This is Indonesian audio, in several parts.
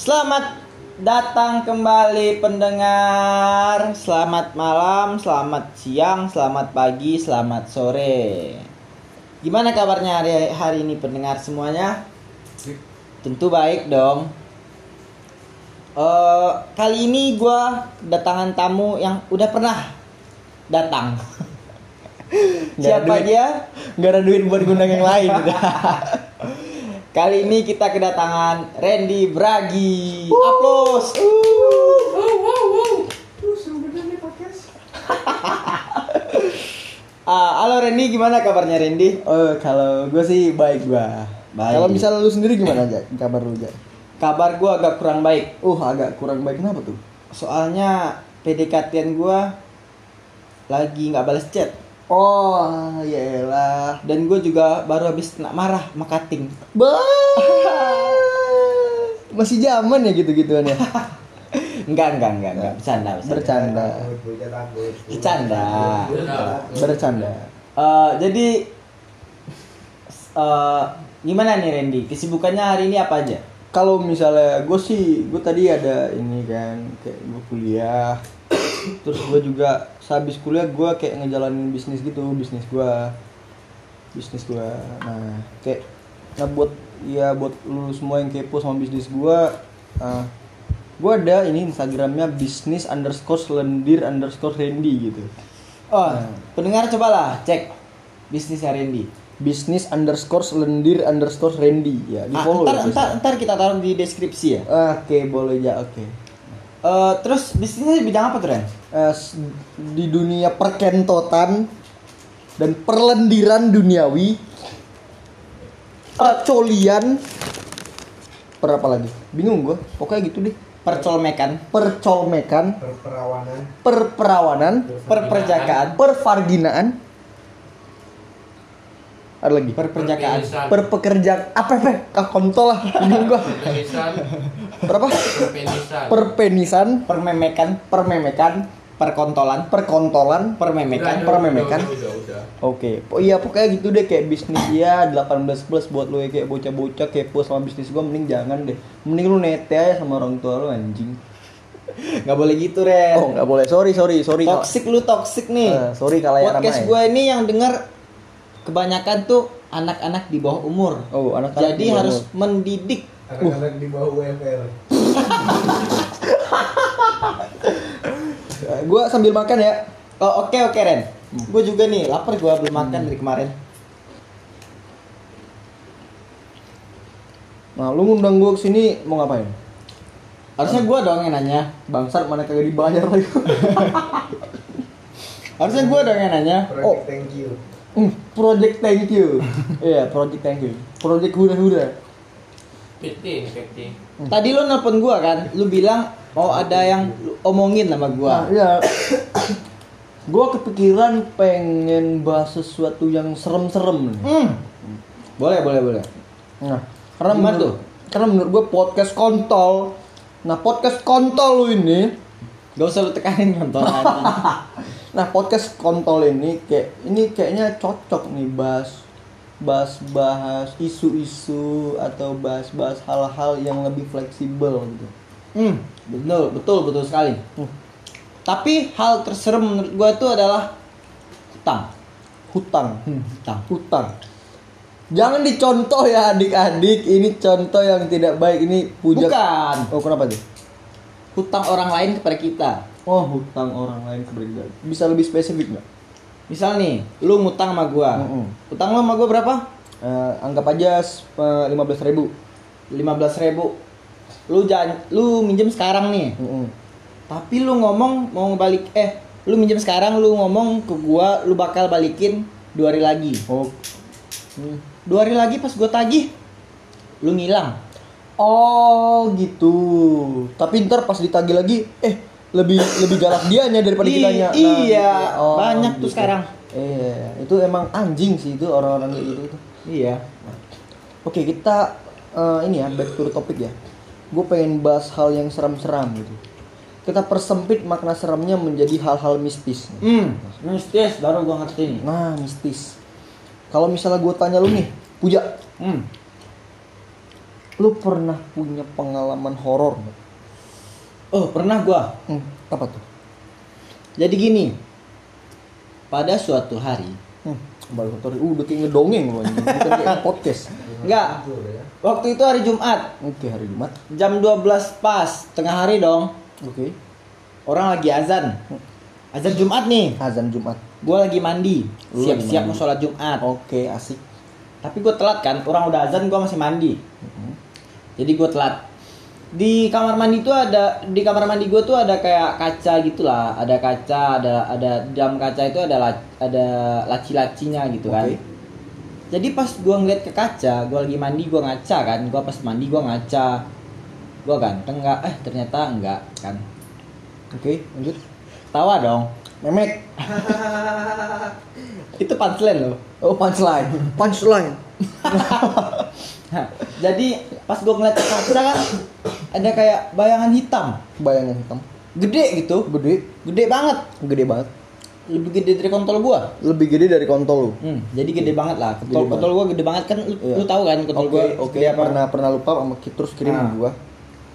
Selamat datang kembali pendengar. Selamat malam, selamat siang, selamat pagi, selamat sore. Gimana kabarnya hari, hari ini pendengar semuanya? Tentu baik dong. Eh, kali ini gue kedatangan tamu yang udah pernah datang. Siapa duit. dia? Nggak ada duit buat ngundang yang lain. Kali ini kita kedatangan Randy Bragi. Aplaus. Ah, halo Randy, gimana kabarnya Randy? oh, kalau gue sih baik gua. Baik. Kalau misalnya lu sendiri gimana aja kabar lu aja? Kabar gua agak kurang baik. Uh, agak kurang baik kenapa tuh? Soalnya PDKT-an gua lagi nggak balas chat Oh, yaelah. dan gue juga baru habis kena marah sama cutting. Masih zaman ya gitu-gituan ya. Enggak, enggak, enggak, enggak. Bercanda, bercanda. Bercanda. Bercanda. Bercanda. Eh, jadi eh, gimana nih Randy? Kesibukannya hari ini apa aja? Kalau misalnya gue sih, gue tadi ada ini kan, kayak gue kuliah, terus gue juga sehabis kuliah gue kayak ngejalanin bisnis gitu, bisnis gue, bisnis gue. Nah, kayak, nah buat ya buat lu semua yang kepo sama bisnis gue, uh, gue ada ini Instagramnya bisnis underscore lendir underscore Randy gitu. Oh, Nah. pendengar cobalah cek bisnisnya Randy. Bisnis underscore lendir underscore Randy ya di Ah, follow ntar, ya. ntar, ntar kita taruh di deskripsi ya. Oke boleh ya oke. Eh, terus bisnisnya di bidang apa tuh Ren? Eh, s- di dunia perkentotan dan perlendiran duniawi percolian per apa lagi? Bingung gue pokoknya gitu deh. Percolmekan, percolmekan. Perperawanan. Perperawanan. Perperjakaan, pervarginaan ada lagi? Perperjakaan, perpekerjaan apa apa? Ah, kontol lah. Bingung Penisan, berapa penisan. perpenisan permemekan, permemekan perkontolan, perkontolan permemekan, Udah, permemekan. Oke, oh iya pokoknya gitu deh kayak bisnis ya 18 plus buat lo ya kayak bocah-bocah kepo sama bisnis gua mending jangan deh. Mending lu nete aja sama orang tua lu anjing. nggak boleh gitu Ren. Oh nggak boleh, sorry sorry sorry. toxic lu toxic nih. Eh, sorry kalau ya Podcast gue ini yang denger kebanyakan tuh anak-anak di bawah umur. Oh anak Jadi harus mendidik. anak-anak di bawah UFL Gua sambil makan ya. Oh oke oke Ren. Hmm. Gue juga nih lapar gue belum makan dari kemarin. Nah lu ngundang gua ke sini mau ngapain? Harusnya gue dong yang nanya. Bangsat mana kagak dibayar lagi. Harusnya gue dong yang nanya. project Oh. thank you Hmm, project thank you. Iya, project thank you. Project hura-hura. PT, PT. Tadi lo nelpon gue kan, lu bilang mau ada yang omongin sama gue. Nah, iya. gua kepikiran pengen bahas sesuatu yang serem-serem nih. Hmm. Boleh boleh boleh. Nah, karena Gimana menurut, tuh? karena menurut gue podcast kontol. Nah, podcast kontol lu ini, Gak usah lu tekanin nonton anjing. nah podcast kontol ini kayak ini kayaknya cocok nih bahas bahas bahas isu-isu atau bahas-bahas hal-hal yang lebih fleksibel gitu. Hmm, betul, betul, betul sekali. Hmm. Tapi hal terserem menurut gua itu adalah hutang. Hutang, Hmm, hutang. hutang. Jangan dicontoh ya adik-adik, ini contoh yang tidak baik ini puja. Bukan. Oh, kenapa tuh? Hutang orang lain kepada kita. Oh, hutang orang lain kepada kita. Bisa lebih spesifik nggak? Misal nih, lu ngutang sama gua. Mm-mm. Hutang lu sama gua berapa? Eh, anggap aja lima belas ribu. 15.000 ribu. Lu jangan, lu minjem sekarang nih. Tapi lu ngomong mau ngebalik, eh, lu minjem sekarang, lu ngomong ke gua, lu bakal balikin dua hari lagi. Oh. Hmm. Dua hari lagi pas gua tagih, lu ngilang. Oh gitu. Tapi ntar pas ditagih lagi, eh lebih lebih galak dianya daripada kitanya. iya, gitu. banyak tuh sekarang. Iya, itu emang anjing sih itu orang-orang kayak gitu. tuh. Iya. Oke kita eh, ini ya back to the topic ya. Gue pengen bahas hal yang seram-seram gitu. Kita persempit makna seramnya menjadi hal-hal mistis. Hmm, mistis baru gua ngerti nih. Nah mistis. Kalau misalnya gue tanya lu nih, Puja, Hmm. lu pernah punya pengalaman horor nggak? Oh, pernah gua. Hmm, apa tuh? Jadi gini. Pada suatu hari, Hmm, baru satu hari. Uh, udah kayak ngedongeng anjing. Bukan kayak podcast. enggak. Waktu itu hari Jumat, Oke, hari Jumat. jam 12 pas, tengah hari dong. Oke. Orang lagi azan. Azan Jumat nih. Azan Jumat. Gua lagi mandi, siap-siap mau sholat Jumat. Oke, asik. Tapi gue telat kan, orang udah azan, gua masih mandi. Mhm. Jadi gue telat. Di kamar mandi tuh ada di kamar mandi gue tuh ada kayak kaca gitulah, ada kaca, ada ada dalam kaca itu ada la- ada laci-lacinya gitu kan. Oke. Jadi pas gua ngeliat ke kaca, gua lagi mandi gua ngaca kan, gua pas mandi gua ngaca. Gua ganteng nggak? Eh ternyata enggak kan. Oke, lanjut. Tawa dong. Memek. Itu punchline loh. Oh, punchline. Punchline. Jadi pas gua ngeliat ke kaca kan ada kayak bayangan hitam, Bayangan hitam. gede gitu, Gede, gede banget, gede banget. lebih gede dari kontol gua. Lebih gede dari kontol lu. Hmm, jadi gede banget lah. Gede Kontol, banget. kontol gua gede banget kan, lu, Iya. lu tahu kan kontol Oke, gua. oke. segede apa? Pernah pernah lupa sama terus kirim Ah. gua.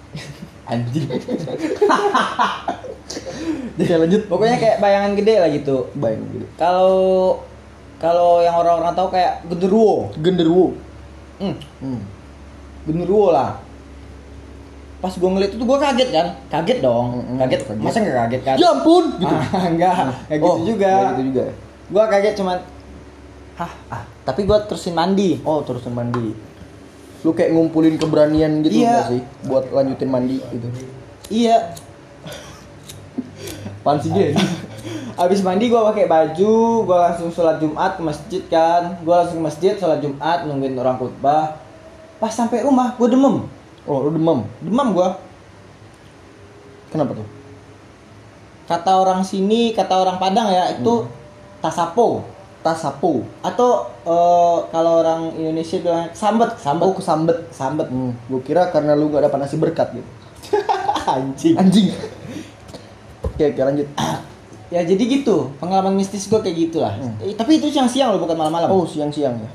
Anjing. Jadi lanjut. Pokoknya kayak bayangan gede lah gitu. Bayangan gede. Kalau kalau yang orang-orang tahu kayak genderuwo. Genderuwo. Hmm, Hmm. genderuwo lah. Pas gue ngeliat itu gue kaget kan, kaget dong, Mm-mm, kaget. kaget. Masa nggak kaget kan? Ya ampun, gitu. Ah, enggak, kayak gitu Oh, juga. kayak gitu juga. Gue kaget cuman, hah, ah. Tapi gue terusin mandi. Oh, terusan mandi. Lu kayak ngumpulin keberanian gitu Iya. sih buat lanjutin mandi gitu. Iya. Pan sih dia. Abis mandi gue pakai baju, gue langsung sholat Jumat ke masjid kan. Gue langsung ke masjid sholat Jumat nungguin orang khutbah. Pas sampai rumah gue demam, Oh, lu demam. demam gue. Kenapa tuh? Kata orang sini, kata orang Padang ya itu tasapo. Tasapo. atau eh, kalau orang Indonesia bilang sambet sambet Oh, kesambet. sambet Hmm, gua kira karena lu gak dapat nasi berkat gitu. anjing Anjing. Oke, oke lanjut. ya jadi gitu pengalaman mistis gue kayak gitulah Hmm. Eh, tapi itu siang siang loh bukan malam-malam Oh, siang-siang ya.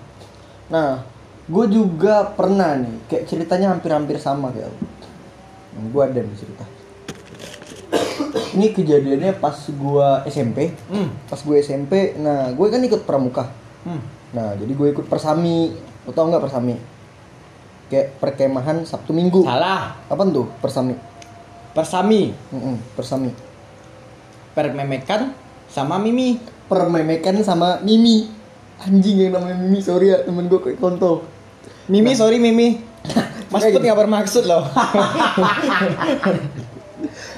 Nah, gue juga pernah nih, kayak ceritanya hampir-hampir sama kayak. Nah, gue ada nih cerita. Ini kejadiannya pas gue SMP. hmm. Pas gue SMP, nah gue kan ikut pramuka. Hmm. Nah, jadi gue ikut persami. Lo tau nggak persami? Kayak perkemahan Sabtu Minggu. salah Apa tuh persami? persami Mm-mm, persami. Permemekan sama mimi Permemekan sama Mimi. Anjing yang namanya Mimi, sorry ya temen gue kayak kontol. mimi sorry mimi mas Put nggak bermaksud loh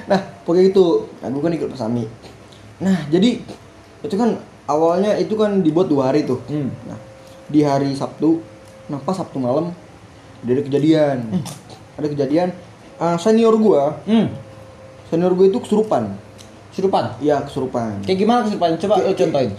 Nah, pokoknya itu. Nah, gue kan ikut persami. Nah, jadi itu kan awalnya itu kan dibuat dua hari tuh. hmm. Nah, di hari Sabtu, nah pas Sabtu malam ada kejadian. Ada kejadian ah, senior gua, hmm. senior gue itu kesurupan. Serupan. Iya, kesurupan. kayak gimana kesurupan coba lo contohin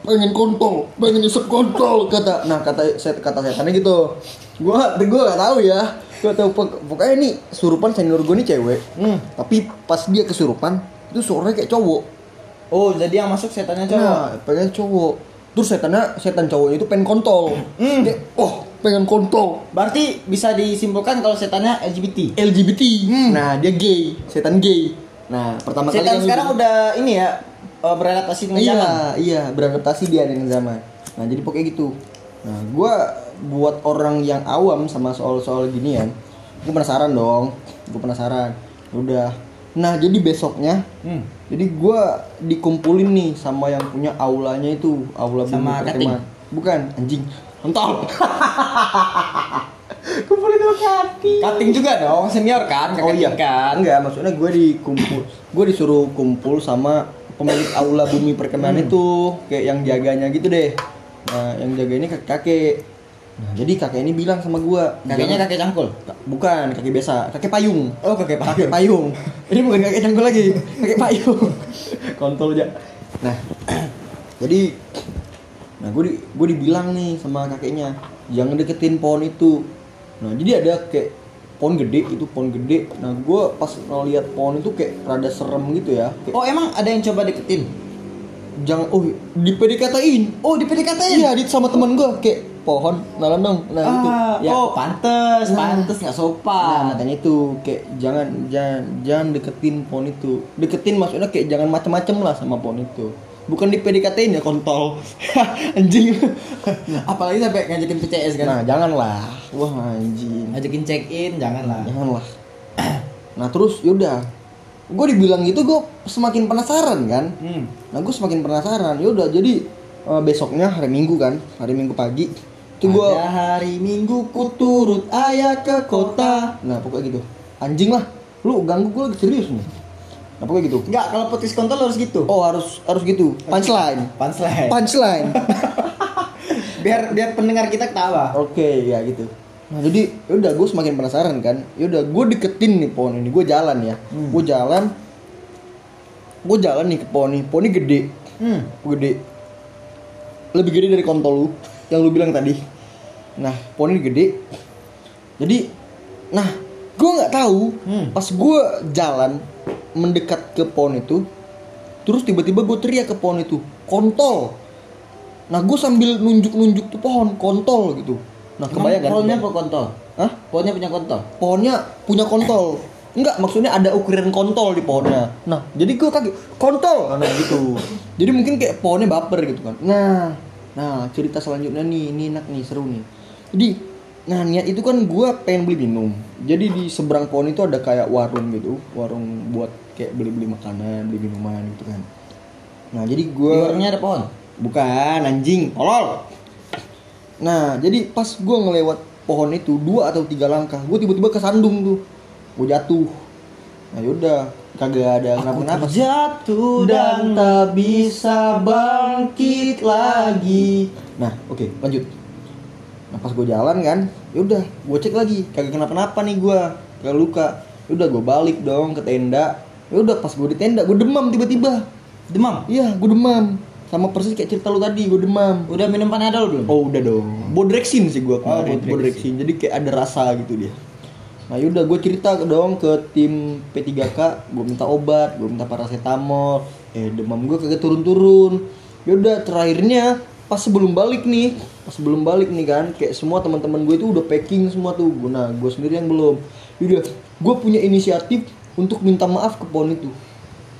pengen kontol, pengen nyesek kontol kata nah kata set kata setannya gitu. Gua gua gak tahu ya. Gua tahu pok- pokoknya ini surupan senior gue nih cewek. hmm. Tapi pas dia kesurupan itu suaranya kayak cowok. oh jadi yang masuk setannya cowok Nah, pengen cowok. Terus setannya setan cowoknya itu pengen kontol. Hmm. Kayak, oh, pengen kontol. berarti bisa disimpulkan kalau setannya LGBT LGBT. Hmm. Nah, dia gay, setan gay. Nah, pertama kali setan yang sekarang itu- udah ini ya eh, beradaptasi dengan iya, zaman iya, beradaptasi dia dengan zaman. Nah, jadi pokoknya gitu. Nah, gua buat orang yang awam sama soal-soal ginian, gue penasaran dong. Gue penasaran. Udah. Nah, jadi besoknya Hmm. Jadi gua dikumpulin nih sama yang punya aulanya itu, aula bumi Sama perkemahan. Bukan, anjing. Entah. Kumpulin sama cutting. Cutting juga dong, senior kan, Oh iya kan. Enggak, maksudnya gue dikumpul. Gue disuruh kumpul sama pemilik aula bumi perkemahan Hmm. itu, kayak yang jaganya gitu deh. Nah, yang jaga ini kakek-kakek. Nah, jadi kakek ini bilang sama gua, Kakeknya "Jangan- kakek cangkul. bukan kakek biasa, kakek payung. Oh, kakek Kakek pakai. payung. Ini bukan kakek cangkul lagi, kakek payung. Kontol aja. Nah, jadi nah gue di, gue dibilang nih sama kakeknya jangan deketin pohon itu. Nah jadi ada kayak pohon gede itu pohon gede. Nah gue pas ngeliat pohon itu kayak rada serem gitu ya. Kayak, Oh, emang ada yang coba deketin? jangan oh di PDKT-in. Oh, di PDKT Iya, di sama teman gue kayak pohon nalan dong nah Ah, oh pantes, Nah. pantes nggak Nah, sopan. makanya itu kayak jangan jangan jangan deketin pohon itu. Deketin maksudnya kayak jangan macem-macem lah sama pohon itu. Bukan di PDKT ya kontol. anjing. Apalagi sampai ngajakin PCS kan. Nah, janganlah. Wah, anjing. Ngajakin check in janganlah. Janganlah. Nah, terus yaudah. Gue dibilang gitu gue semakin penasaran kan. Hmm. Nah, gue semakin penasaran. Yaudah, jadi eh, besoknya hari Minggu kan, hari Minggu pagi. Itu gue hari Minggu ku turut ayah ke kota. Nah, pokoknya gitu. Anjing lah. Lu ganggu gue lagi serius nih. Pokoknya gitu. Enggak, kalau podcast kontol harus gitu. Oh, harus harus gitu. Punchline. Punchline. Punchline. biar biar pendengar kita ketawa. Oke, ya gitu. Nah, jadi yaudah gue semakin penasaran kan. Yaudah, gue deketin nih pohon ini. Gue jalan ya. Hmm. Gue jalan. Gue jalan nih ke pohon ini. Pohon ini gede. Hmm. Gede. Lebih gede dari kontol lu yang lu bilang tadi. Nah, pohon ini gede. Jadi, nah, gue nggak tahu. Hmm. Pas gue jalan mendekat ke pohon itu, terus tiba-tiba gue teriak ke pohon itu, kontol. Nah, gue sambil nunjuk-nunjuk tuh pohon, kontol gitu. Nah, kebayang kan? Pohonnya apa kontol? Hah? Pohonnya punya kontol. pohonnya punya kontol enggak maksudnya ada ukuran kontol di pohonnya nah jadi gue kaget kontol nah gitu jadi mungkin kayak pohonnya baper gitu kan nah nah cerita selanjutnya nih ini enak nih seru nih jadi nah niat itu kan gue pengen beli minum jadi di seberang pohon itu ada kayak warung gitu warung buat kayak beli beli makanan beli minuman gitu kan nah jadi gue Di warungnya ada pohon. Bukan anjing, tolol. Nah, jadi pas gue ngelewat pohon itu dua atau tiga langkah, gue tiba-tiba kesandung tuh, gue jatuh. Nah yaudah, kagak ada kenapa-napa sih. jatuh Dan tak bisa bangkit lagi. Nah, oke, lanjut. Nah pas gue jalan kan, yaudah, gue cek lagi, kagak kenapa-napa nih gue, kagak luka. Yaudah, gue balik dong ke tenda. Yaudah, pas gue di tenda, gue demam tiba-tiba. demam. Iya, gue demam. Sama persis kayak cerita lu tadi, gue demam. Udah minum panadol belum? Oh udah dong. Bodrexin sih gue kemarin. Oh, Bodrexin. Bodrexin. Jadi kayak ada rasa gitu dia. Nah yaudah gue cerita dong ke tim P3K. Gue minta obat, gue minta paracetamol. Eh demam gue kagak turun-turun. Yaudah terakhirnya pas sebelum balik nih, pas sebelum balik nih kan, kayak semua teman-teman gue itu udah packing semua tuh. Gua- Nah gue sendiri yang belum. Yaudah, gue punya inisiatif untuk minta maaf ke pohon itu.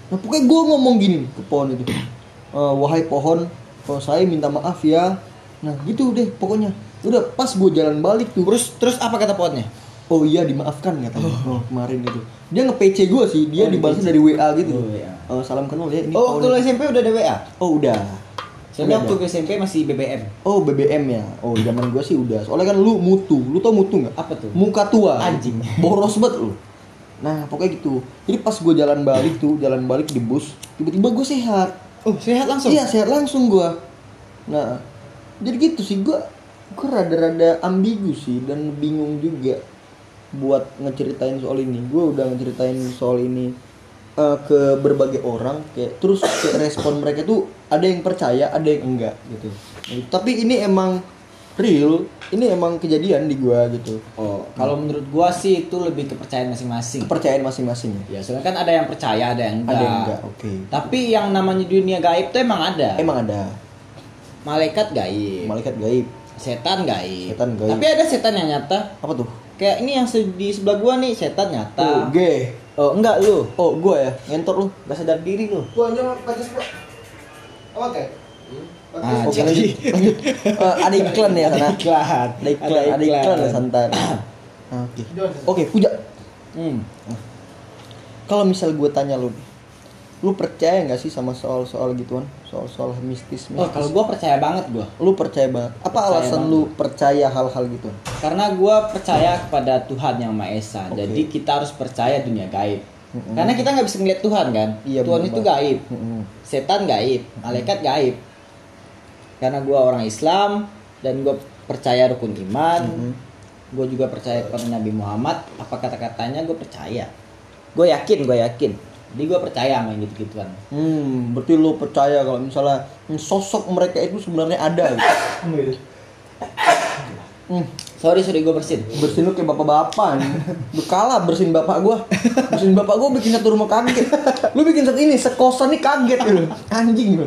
Nah pokoknya gue ngomong gini ke pohon itu. "Eh, wahai pohon, kalau saya minta maaf ya. Nah gitu deh pokoknya. Udah pas gue jalan balik tuh. Terus terus apa kata pohonnya? Oh iya dimaafkan katanya. Oh, kemarin gitu. Dia nge-PC gue sih. Dia Oh, dibalas dari WA gitu. Oh, iya. Eh, salam kenal ya ini. Oh, waktu SMP udah ada WA? Oh udah. Udah waktu gue SMP masih BBM. Oh BBM ya. Oh zaman gue sih udah. Soalnya kan lu mutu. Lu tau mutu nggak? Apa tuh? Muka tua. Anjing. Boros banget lu. Nah pokoknya gitu. Jadi pas gue jalan balik tuh, jalan balik di bus, tiba-tiba gue sehat. Oh, sehat langsung. Iya sehat langsung gua. Nah, jadi gitu sih gua gua rada-rada ambigu sih dan bingung juga buat ngeceritain soal ini. Gua udah ngeceritain soal ini eh, ke berbagai orang kayak terus kayak respon mereka tuh ada yang percaya, ada yang enggak gitu. Tapi ini emang real, ini emang kejadian di gua gitu. Oh, kalau menurut gua sih itu lebih kepercayaan masing-masing. Kepercayaan masing-masing ya. Ya, soalnya kan ada yang percaya, ada yang enggak. Ada yang enggak, oke. Tapi yang namanya dunia gaib tuh emang ada. Emang ada Malaikat gaib, malaikat gaib. setan gaib. Setan gaib. Tapi ada setan yang nyata. Apa tuh? Kayak ini yang di sebelah gua nih setan Oh, nyata. G. Oh, enggak lu. Oh, gua ya, ngentor lu. Gak sadar diri lu. Gua aja pakai gua. Oke. Ah, lanjut. lanjut. Eh, ada iklan ya sana. Iklan. Ada iklan, ada iklan ya santan. Nah, Oke. Oke, puja. Hmm. Kalau misal gue tanya lu, nih, lu percaya nggak sih sama soal-soal gituan, soal-soal mistis? mistis? Oh, kalau gua percaya banget gua. lu percaya banget. Apa Percaya alasan banget. lu percaya hal-hal gitu? Karena gua percaya kepada Tuhan yang Maha Esa. Oke. Jadi kita harus percaya dunia gaib. Mm-mm. Karena kita nggak bisa ngeliat Tuhan kan. Iya, Tuhan bener itu banget. gaib. Mm-mm. Setan gaib, malaikat gaib. Karena gua orang Islam dan gua percaya rukun iman. Mm-mm. Gue juga percaya kepada Nabi Muhammad. Apa kata-katanya gue percaya. Gue yakin, gue yakin. Jadi gue percaya sama yang gitu-gituan. Hmm, berarti lu percaya kalau misalnya sosok mereka itu sebenarnya ada gitu. Hmm, Sorry, sorry gue bersin. bersihin lu kayak bapak-bapak nih. Lu kalah bersihin bapak gua. Bersihin bapak gua bikin satu rumah kaget. Lu bikin satu ini sekosan nih kaget gitu. Anjing lu.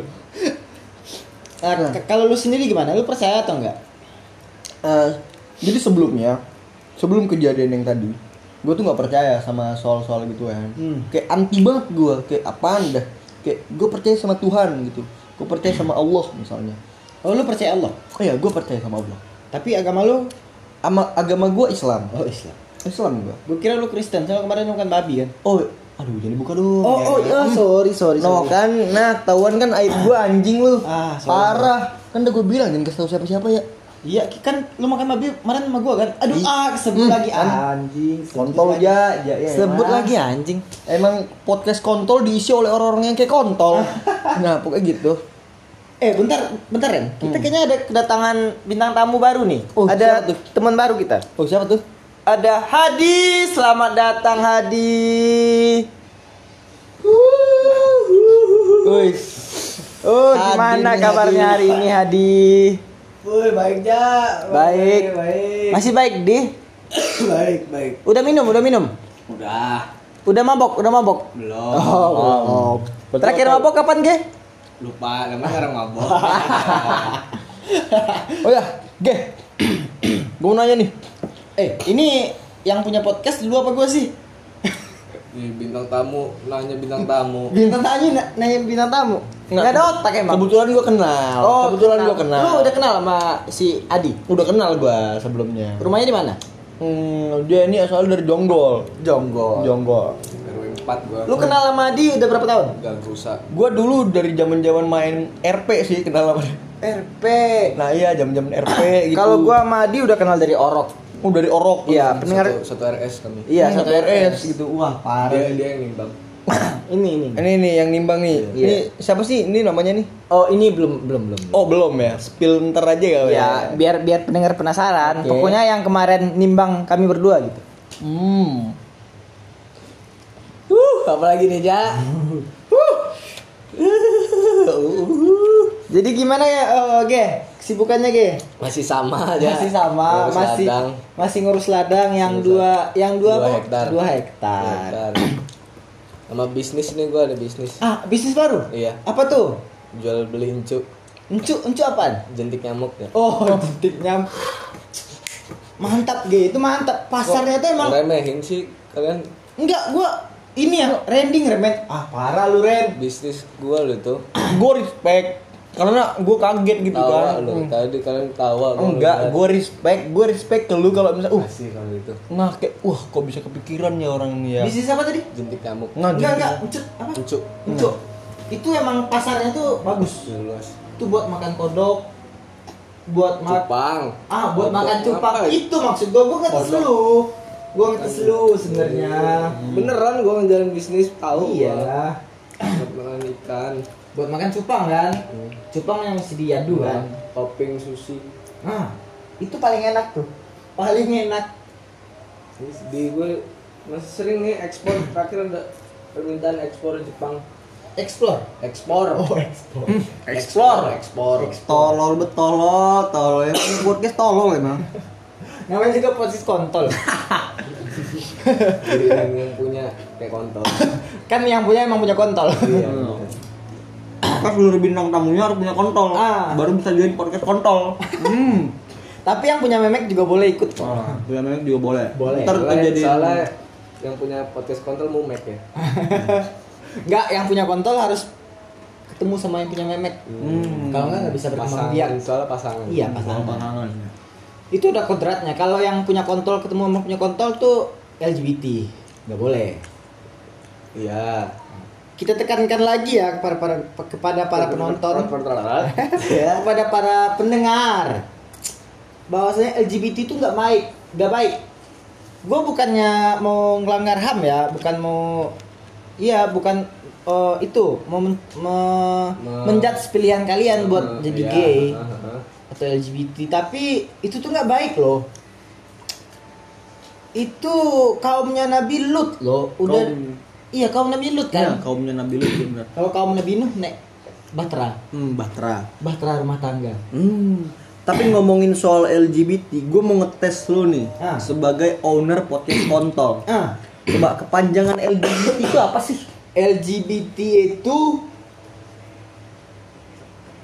Nah, k- kalau lu sendiri gimana? Lu percaya atau enggak? Eh, jadi sebelumnya, sebelum kejadian yang tadi, gue tuh nggak percaya sama soal-soal gitu kan. Hmm. Kayak anti banget gue, kayak apaan dah. Kayak gue percaya sama Tuhan gitu. Gue percaya sama Allah misalnya. Oh lu percaya Allah? Oh ya, gue percaya sama Allah. Tapi agama lu Ama, agama gue Islam. Oh Islam. Islam gue. Gue kira lu Kristen, soalnya kemarin lu kan babi kan. Oh, aduh jadi buka dong. Oh, oh iya, sorry, sorry, No sorry. kan, nah tahuan kan aib gue anjing lu. Ah, sorry. Parah. Kan udah gue bilang jangan kasih tahu siapa-siapa ya. Iya, kan lu makan babi kemarin sama gua kan. Aduh, Ih. ah sebut Hmm, lagi kan. anjing. sebut Kontol lagi. ya, ya, ya Sebut emang. lagi anjing. Emang podcast kontol diisi oleh orang-orang yang kayak kontol. nah, pokoknya gitu. Eh, bentar, bentar Ren. Kita kayaknya ada kedatangan bintang tamu baru nih. Oh, ada teman baru kita. Oh, siapa tuh? Ada Hadi, selamat datang Hadi. Wih. Oh, gimana kabarnya hari ini Hadi? Woi, baik ja. Baik. baik. Masih baik, Di? baik, baik. Udah minum, udah minum. Udah. Udah mabok, udah mabok. Belum. Oh, belum. Terakhir mabok kapan, Ge? Lupa, namanya orang mabok. Oh ya, Ge. gue mau nanya nih. Eh, ini yang punya podcast dulu apa gua sih? Bintang tamu, nanya bintang tamu. Bintang tamu na- nanya bintang tamu. Enggak ada otak emang. Kebetulan gue kenal. Oh, kebetulan gue kenal. Lu udah kenal sama si Adi? Udah kenal gue sebelumnya. Rumahnya di mana? Hmm, dia ini asal dari Jonggol. Jonggol. Jonggol. RW 4 gua. Lu kenal sama Adi udah berapa tahun? Gang rusak. Gue dulu dari zaman-zaman main RP sih kenal sama dia. RP. Nah iya zaman-zaman RP gitu. Kalau gua sama Adi udah kenal dari Orok. Oh, dari Orok. Iya, pendengar. Satu, satu RS kami. Iya, Hmm, satu RS RS. gitu. Wah, Dia, parah. dia yang nimbang. ini ini. Ini nih yang nimbang nih. Iya. Ini siapa sih? Ini namanya nih? Oh, ini belum belum belum. Oh, belum ya. Spill ntar aja kali Ya, biar biar pendengar penasaran. Oke. Pokoknya yang kemarin nimbang kami berdua gitu. Hmm. Uh, apalagi nih, Ja? Jadi gimana ya, eh, Ge? Kesibukannya, Ge? Masih sama aja. Masih sama, Ngurus masih ladang. masih ngurus ladang yang Ngurus dua yang dua, Dua hektar. Dua hektar. Hektar. Sama bisnis nih gua ada bisnis. Ah, bisnis baru? Iya. Apa tuh? Jual beli encu, Encu, encu apaan? jentik nyamuk ya. Oh, titiknya mantap, Ge. Itu mantap. Pasarnya tuh emang remehin sih kalian enggak gua ini yang rending remet. Ah, parah lu, Ren. bisnis gua lo tuh. gue respect karena gue kaget gitu Tawa kan. lo. Hmm. Tadi kalian tawa. gua Enggak, gue respect, gue respect ke lu kalau misalnya, uh, Kasih kalau itu. nah kayak, wah, kok bisa kepikiran ya orang ini ya. Bisnis apa tadi? Jentik nyamuk. Nah, Enggak, enggak, encu apa? Encu. Encu. Itu emang pasarnya tuh bagus. Luas. Itu buat makan kodok, buat makan Cupang. Ah, buat Kodok. makan cupang. Apa ya? Itu maksud gua, gua ngetes lu. Gua ngetes lu sebenarnya. Beneran gua ngejalan bisnis tahu Iya. gua. Buat makan ikan. Buat makan cupang kan? Hmm. Cupang yang mesti diadu kan. Topping sushi. Nah, itu paling enak tuh. Paling enak. Di gue masih sering nih ekspor terakhir ada permintaan ekspor Jepang Explore. ekspor Oh, explore. ekspor ekspor Tolol betolol, tolol ya. Ini podcast tolol emang. Namanya juga posisi kontol. jadi yang, yang punya kayak kontol kan yang punya emang punya kontol. iya Pas seluruh bintang tamunya harus punya kontol. Ah. Baru bisa jadi podcast kontol. Hmm. Tapi yang punya memek juga boleh ikut kok. Wah, punya memang juga boleh. Boleh. Ntar soalnya, jadi soalnya yang punya podcast kontol mumek ya Enggak, yang punya kontol harus ketemu sama yang punya memek. Hmm. Kalau enggak nggak bisa berkembang pasangan biak. soalnya pasangan Iya, pasangan. Itu udah kodratnya. Kalau yang punya kontol ketemu sama punya kontol tuh LGBT. Nggak boleh. iya Kita tekankan lagi ya kepada para kepada para penonton, ya kepada para pendengar bahwasanya LGBT itu nggak baik, nggak baik. Gue bukannya mau ngelanggar ham ya, bukan mau, iya bukan eh, itu mau men, me- Me- menjudge pilihan kalian buat jadi Iya, gay heeh. atau LGBT, tapi itu tuh nggak baik loh. Itu kaumnya Nabi Lut loh, udah Kaum- iya kaum Nabi Lut kan. kaumnya Nabi Lut ya benar. Kalau kaum Nabi Nuh nek Bahtera, Hmm, Batra. Bahtera rumah tangga. Hmm. Tapi ngomongin soal LGBT, gue mau ngetes lu nih Ah. sebagai owner podcast kontol. Ah, Coba kepanjangan LGBT itu apa sih? LGBT itu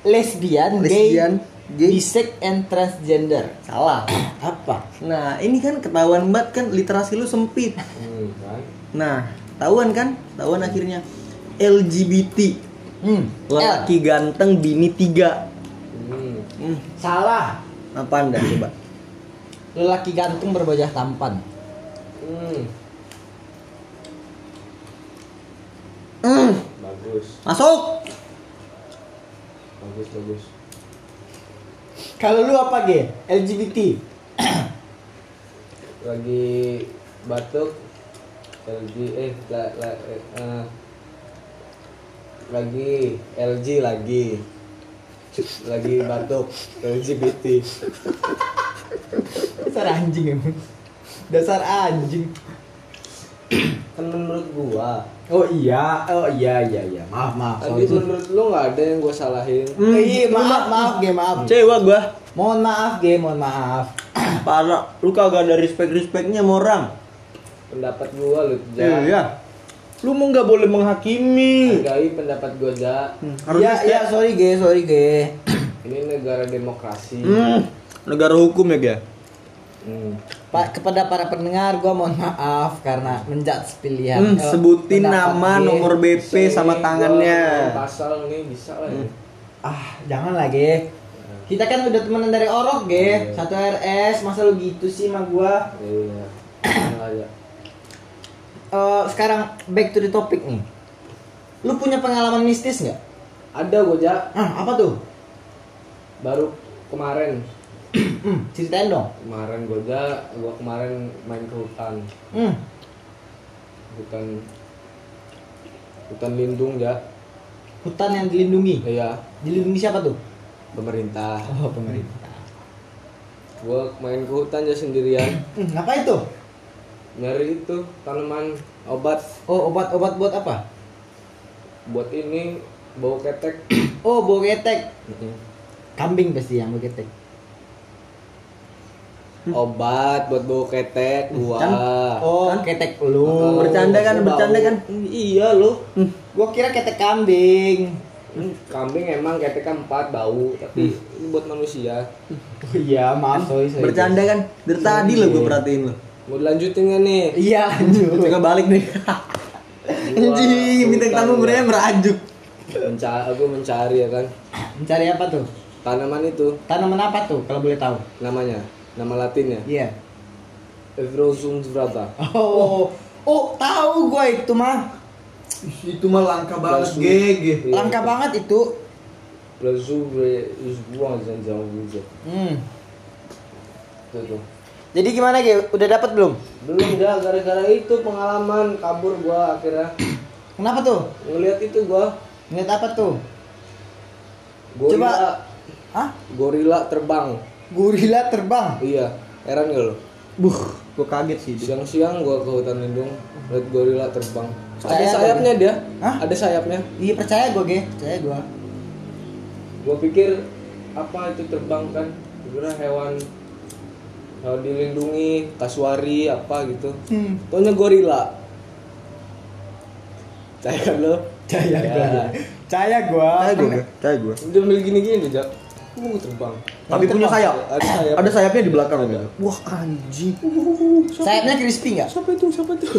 lesbian, Lesbian, gay, Gay. Bisex and transgender. Salah. Apa? Nah, ini kan ketahuan banget kan literasi lu sempit. Hmm? Nah, tahuan kan? Tahuan akhirnya LGBT. Hmm. Lelaki ganteng bini tiga. Hmm. Hmm, L. Salah. apa anda coba? Lelaki gantung berbajak tampan. Hmm. Hmm, Bagus. masuk. Bagus, bagus. Kalau lu apa, Ge? LGBT. Lagi batuk LG eh la, la, eh, eh, lagi LG lagi lagi batuk LGBT Dasar anjing emang. Dasar anjing. kan menurut gua Oh iya, oh iya iya iya. Maaf maaf. tadi sorry. menurut lu nggak ada yang gua salahin Eh, iya, maaf maaf Ge, maaf. Cewek gua. Mohon maaf Ge, mohon maaf. Parah, lu kagak ada respect-respectnya sama orang. Pendapat gua lu ja Iya. Lu mau nggak boleh menghakimi. hargai pendapat gua ja Harus Iya respect. iya sorry Ge, sorry Ge. ini negara demokrasi Hmm, negara hukum ya, Ga? Hmm. Pak kepada para pendengar gua mohon maaf karena menjudge pilihan. Hmm, eh, sebutin nama, Ge. nomor BP sama tangannya. pasal nih bisa lah ya. Ah, jangan lah Ge. Kita kan udah temenan dari Orok Ge. Satu RS, masa lu gitu sih sama gua? iya Jangan ya Eh, sekarang back to the topic nih. Lu punya pengalaman mistis nggak? ada gua ja Ah, apa tuh? baru kemarin Hmm, ceritain dong. kemarin gua ja gua kemarin main ke hutan Hmm, hutan hutan lindung ja hutan yang dilindungi. iya Dilindungi siapa tuh? pemerintah Oh, pemerintah. gua main ke hutan aja sendirian Hmm, ngapain tuh? Nyari itu tanaman obat Oh, obat-obat buat apa? buat ini bau ketek Oh, bau ketek. Kambing pasti yang bau ketek. obat buat bau ketek gua Kan? Oh, Kan? ketek lu. Oh, Bercanda kan, gua bercanda kan? iya loh Gua kira ketek kambing. Hmm, kambing emang keteknya empat bau tapi ini buat manusia iya, maaf sorry sorry. Bercanda kan? Dari tadi lo gue perhatiin lo. Mau dilanjutin nggak nih Iya, lanjut. Coba balik nih. Anjing, bintang tamu hutan, mereka merajuk. mencari aku mencari ya kan Mencari apa tuh? tanaman itu Tanaman apa tuh kalau boleh tahu? namanya nama latinnya Iya. Evrosum vrata Oh, oh tahu gua itu mah. Itu mah langka banget, Langsung. gege. Langka banget itu. Usbuang zanjang wuzo. Hmm. Itu tuh. Jadi gimana Ge? Udah dapat belum? Belum dah gara-gara itu pengalaman kabur gua akhirnya Kenapa tuh? ngelihat itu gua Ngeliat apa tuh? gorila Coba. Hah? gorila terbang. Gorila terbang. Iya, heran gak lo? Buh, gue kaget sih. Siang-siang gua ke hutan lindung lihat gorila terbang. Percaya Ada sayapnya dia. Hah? Ada sayapnya. Iya percaya gua Ge, percaya gua. Gua pikir apa itu terbang kan? Gua Kira hewan hewan dilindungi, kasuari apa gitu. Hmm. Taunya gorila. Percaya kan lo? Percaya Ya. gua. Percaya gua. Kayak gue, kayak gue. Dia ambil gini-gini dia, Jak. Uh, terbang. Tapi punya sayap. Ada sayap. Ada sayapnya di belakang gitu. Wah, anjing. Sayapnya crispy nggak? Siapa itu? Siapa itu?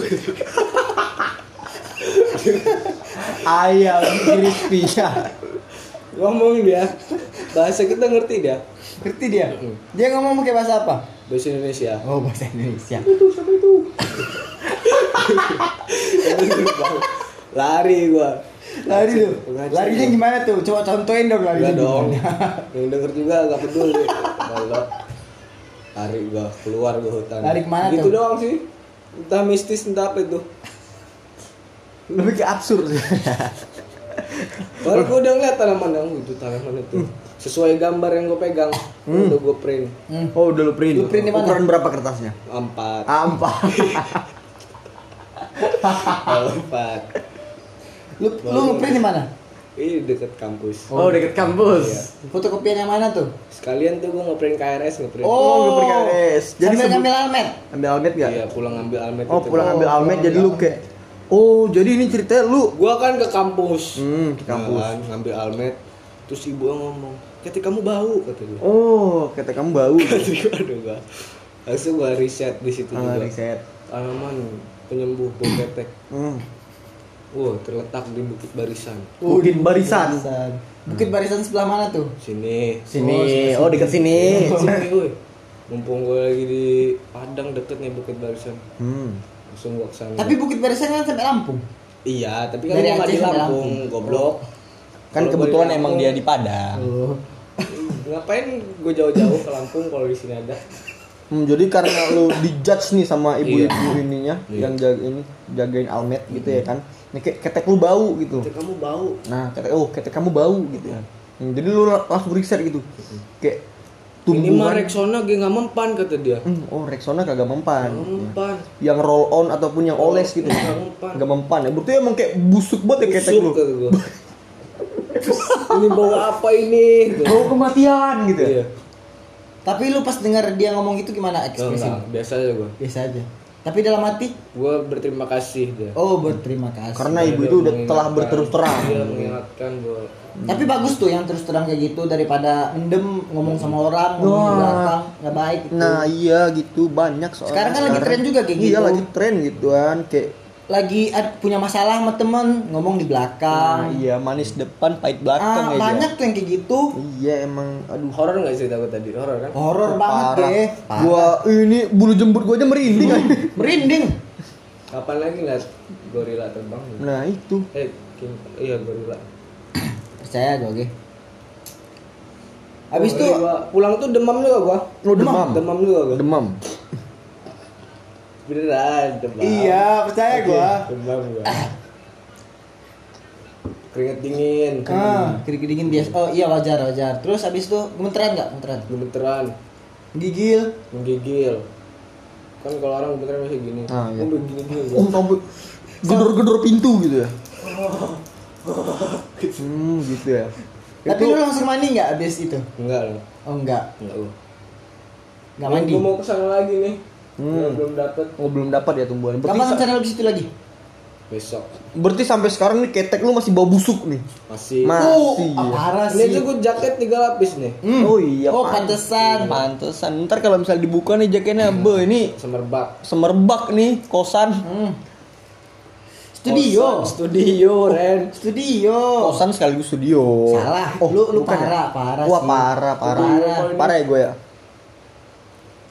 Ayam crispy ya. Ngomong dia. Bahasa kita ngerti dia. Ngerti dia? Dia ngomong pakai bahasa apa? Bahasa Indonesia. Oh bahasa Indonesia. Itu? Siapa itu? Lari gua. Lari lu. Pengajian. Larinya gimana tuh? Coba contohin dong larinya dong. Yang denger juga gak peduli. Kalau lari gua keluar gua hutan. Lari ke mana gitu tuh? doang sih. Entah mistis entah apa itu. Lebih ke absurd sih. Baru gua udah ngeliat tanaman yang itu tanaman itu. Sesuai gambar yang gua pegang. Udah gua print. Hmm. Oh, udah lu print. Lu print di mana? Ukuran berapa kertasnya? Empat. Ampa. Empat. Lu lu ngeprint di mana? Ini deket kampus. Oh, deket kampus. Iya. Fotokopian yang mana tuh? Sekalian tuh gua ngeprint KRS ngeprint. Oh, ngeprint KRS. Jadi sebelum- ngambil almet. Ambil almet gak? Iya, pulang ngambil almet Oh, itu. pulang ambil Oh, almet jadi ambil lu kayak Oh, jadi ini ceritanya lu Gua kan ke kampus. Hmm, ke kampus. Nah, ngambil almet. Terus ibu ngomong, ketik kamu bau kata dia Oh, kata kamu bau. Kata gua, aduh gua langsung gua riset di situ Ah, juga riset. tanaman penyembuh bau ketek Hmm. wah terletak di bukit barisan Bukit Barisan. Bukit Barisan sebelah mana tuh? sini Sini. Oh, dekat sini. sini woi mumpung gue lagi di Padang deket nih bukit barisan Hmm. Langsung gua ke sana Tapi Bukit Barisan kan sampai Lampung. iya tapi kan Dari Aceh di sampai Lampung Lampung. goblok Kan kebetulan di emang dia di Padang. Oh. ngapain gue jauh-jauh ke Lampung kalau di sini ada Hmm, jadi karena lu dijudge nih sama ibu-ibu Iya. ininya Iya. yang jaga ini jagain almet gitu ya kan. Nih ketek lu bau gitu. ketek kamu bau Nah, ketek oh ketek kamu bau gitu ya. Hmm, jadi lu langsung riset gitu. Kayak ini mah. Rexona nggak mempan kata dia Hmm, oh Rexona kagak mempan. nggak mempan Yang roll on ataupun yang oles gitu. Nggak mempan. Gak mempan ya. Berarti emang kayak busuk banget ya ketek Busuk, lu. gua. ini bau apa ini gitu. Bau kematian gitu ya. iya Tapi lu pas dengar dia ngomong gitu gimana ekspresi? biasa aja gue Biasa aja. Tapi dalam hati, gue berterima kasih dia oh berterima kasih. Karena ibu itu udah telah berterus terang. dia mengingatkan bahwa Tapi bagus tuh yang terus terang kayak gitu daripada mendem ngomong sama orang ngomong di belakang nggak baik itu. Nah iya gitu banyak soalnya Sekarang kan lagi tren juga kayak Iya gitu. lagi tren gituan kayak lagi punya masalah sama temen ngomong di nah, belakang. iya manis depan pahit belakang ah, aja. banyak tuh yang kayak gitu. Iya emang aduh horor nggak cerita gue tadi horor kan Horor banget parah. deh. Parah. Gua ini bulu jembut gua aja merinding aja. merinding. kapan lagi ngeliat gorila terbang Nah itu. eh iya gorila Percaya gue, oke. Habis tuh iya, gua pulang tuh demam juga gua Oh, demam. demam juga gua Demam. beneran demam Iya, percaya gua. demam gua keringet dingin Ah, kering dingin biasa. Oh iya wajar wajar. Terus habis itu gemeteran nggak? Gemeteran. gemeteran Gigil. menggigil kan kalau orang gemeteran masih gini Ah, iya. oh begini gini Oh sampai gedor-gedor pintu gitu ya. Hmm gitu ya. Tapi lu langsung mandi nggak habis itu? enggak lah Oh enggak. enggak gua Nggak mandi. gua mau ke sana lagi nih Hmm. Belum dapet Oh belum dapat ya tumbuhan. Berarti, Kapan sa- rencana lu ke situ lagi? besok berarti sampai sekarang nih ketek lu masih bau busuk nih. masih Masih. Oh, ya. parah ini sih. tuh gua jaket tiga lapis nih Hmm. Oh iya. Oh, pan- pantesan. Pantesan. Ntar kalau misalnya dibuka nih jaketnya, be ini semerbak semerbak nih kosan. Hmm. Studio. Kosan, studio Ren Studio. Kosan sekaligus studio. Salah. Lu- lu bukan ya? parah, parah Wah, sih. parah, parah. Parah. Parah ya gue ya.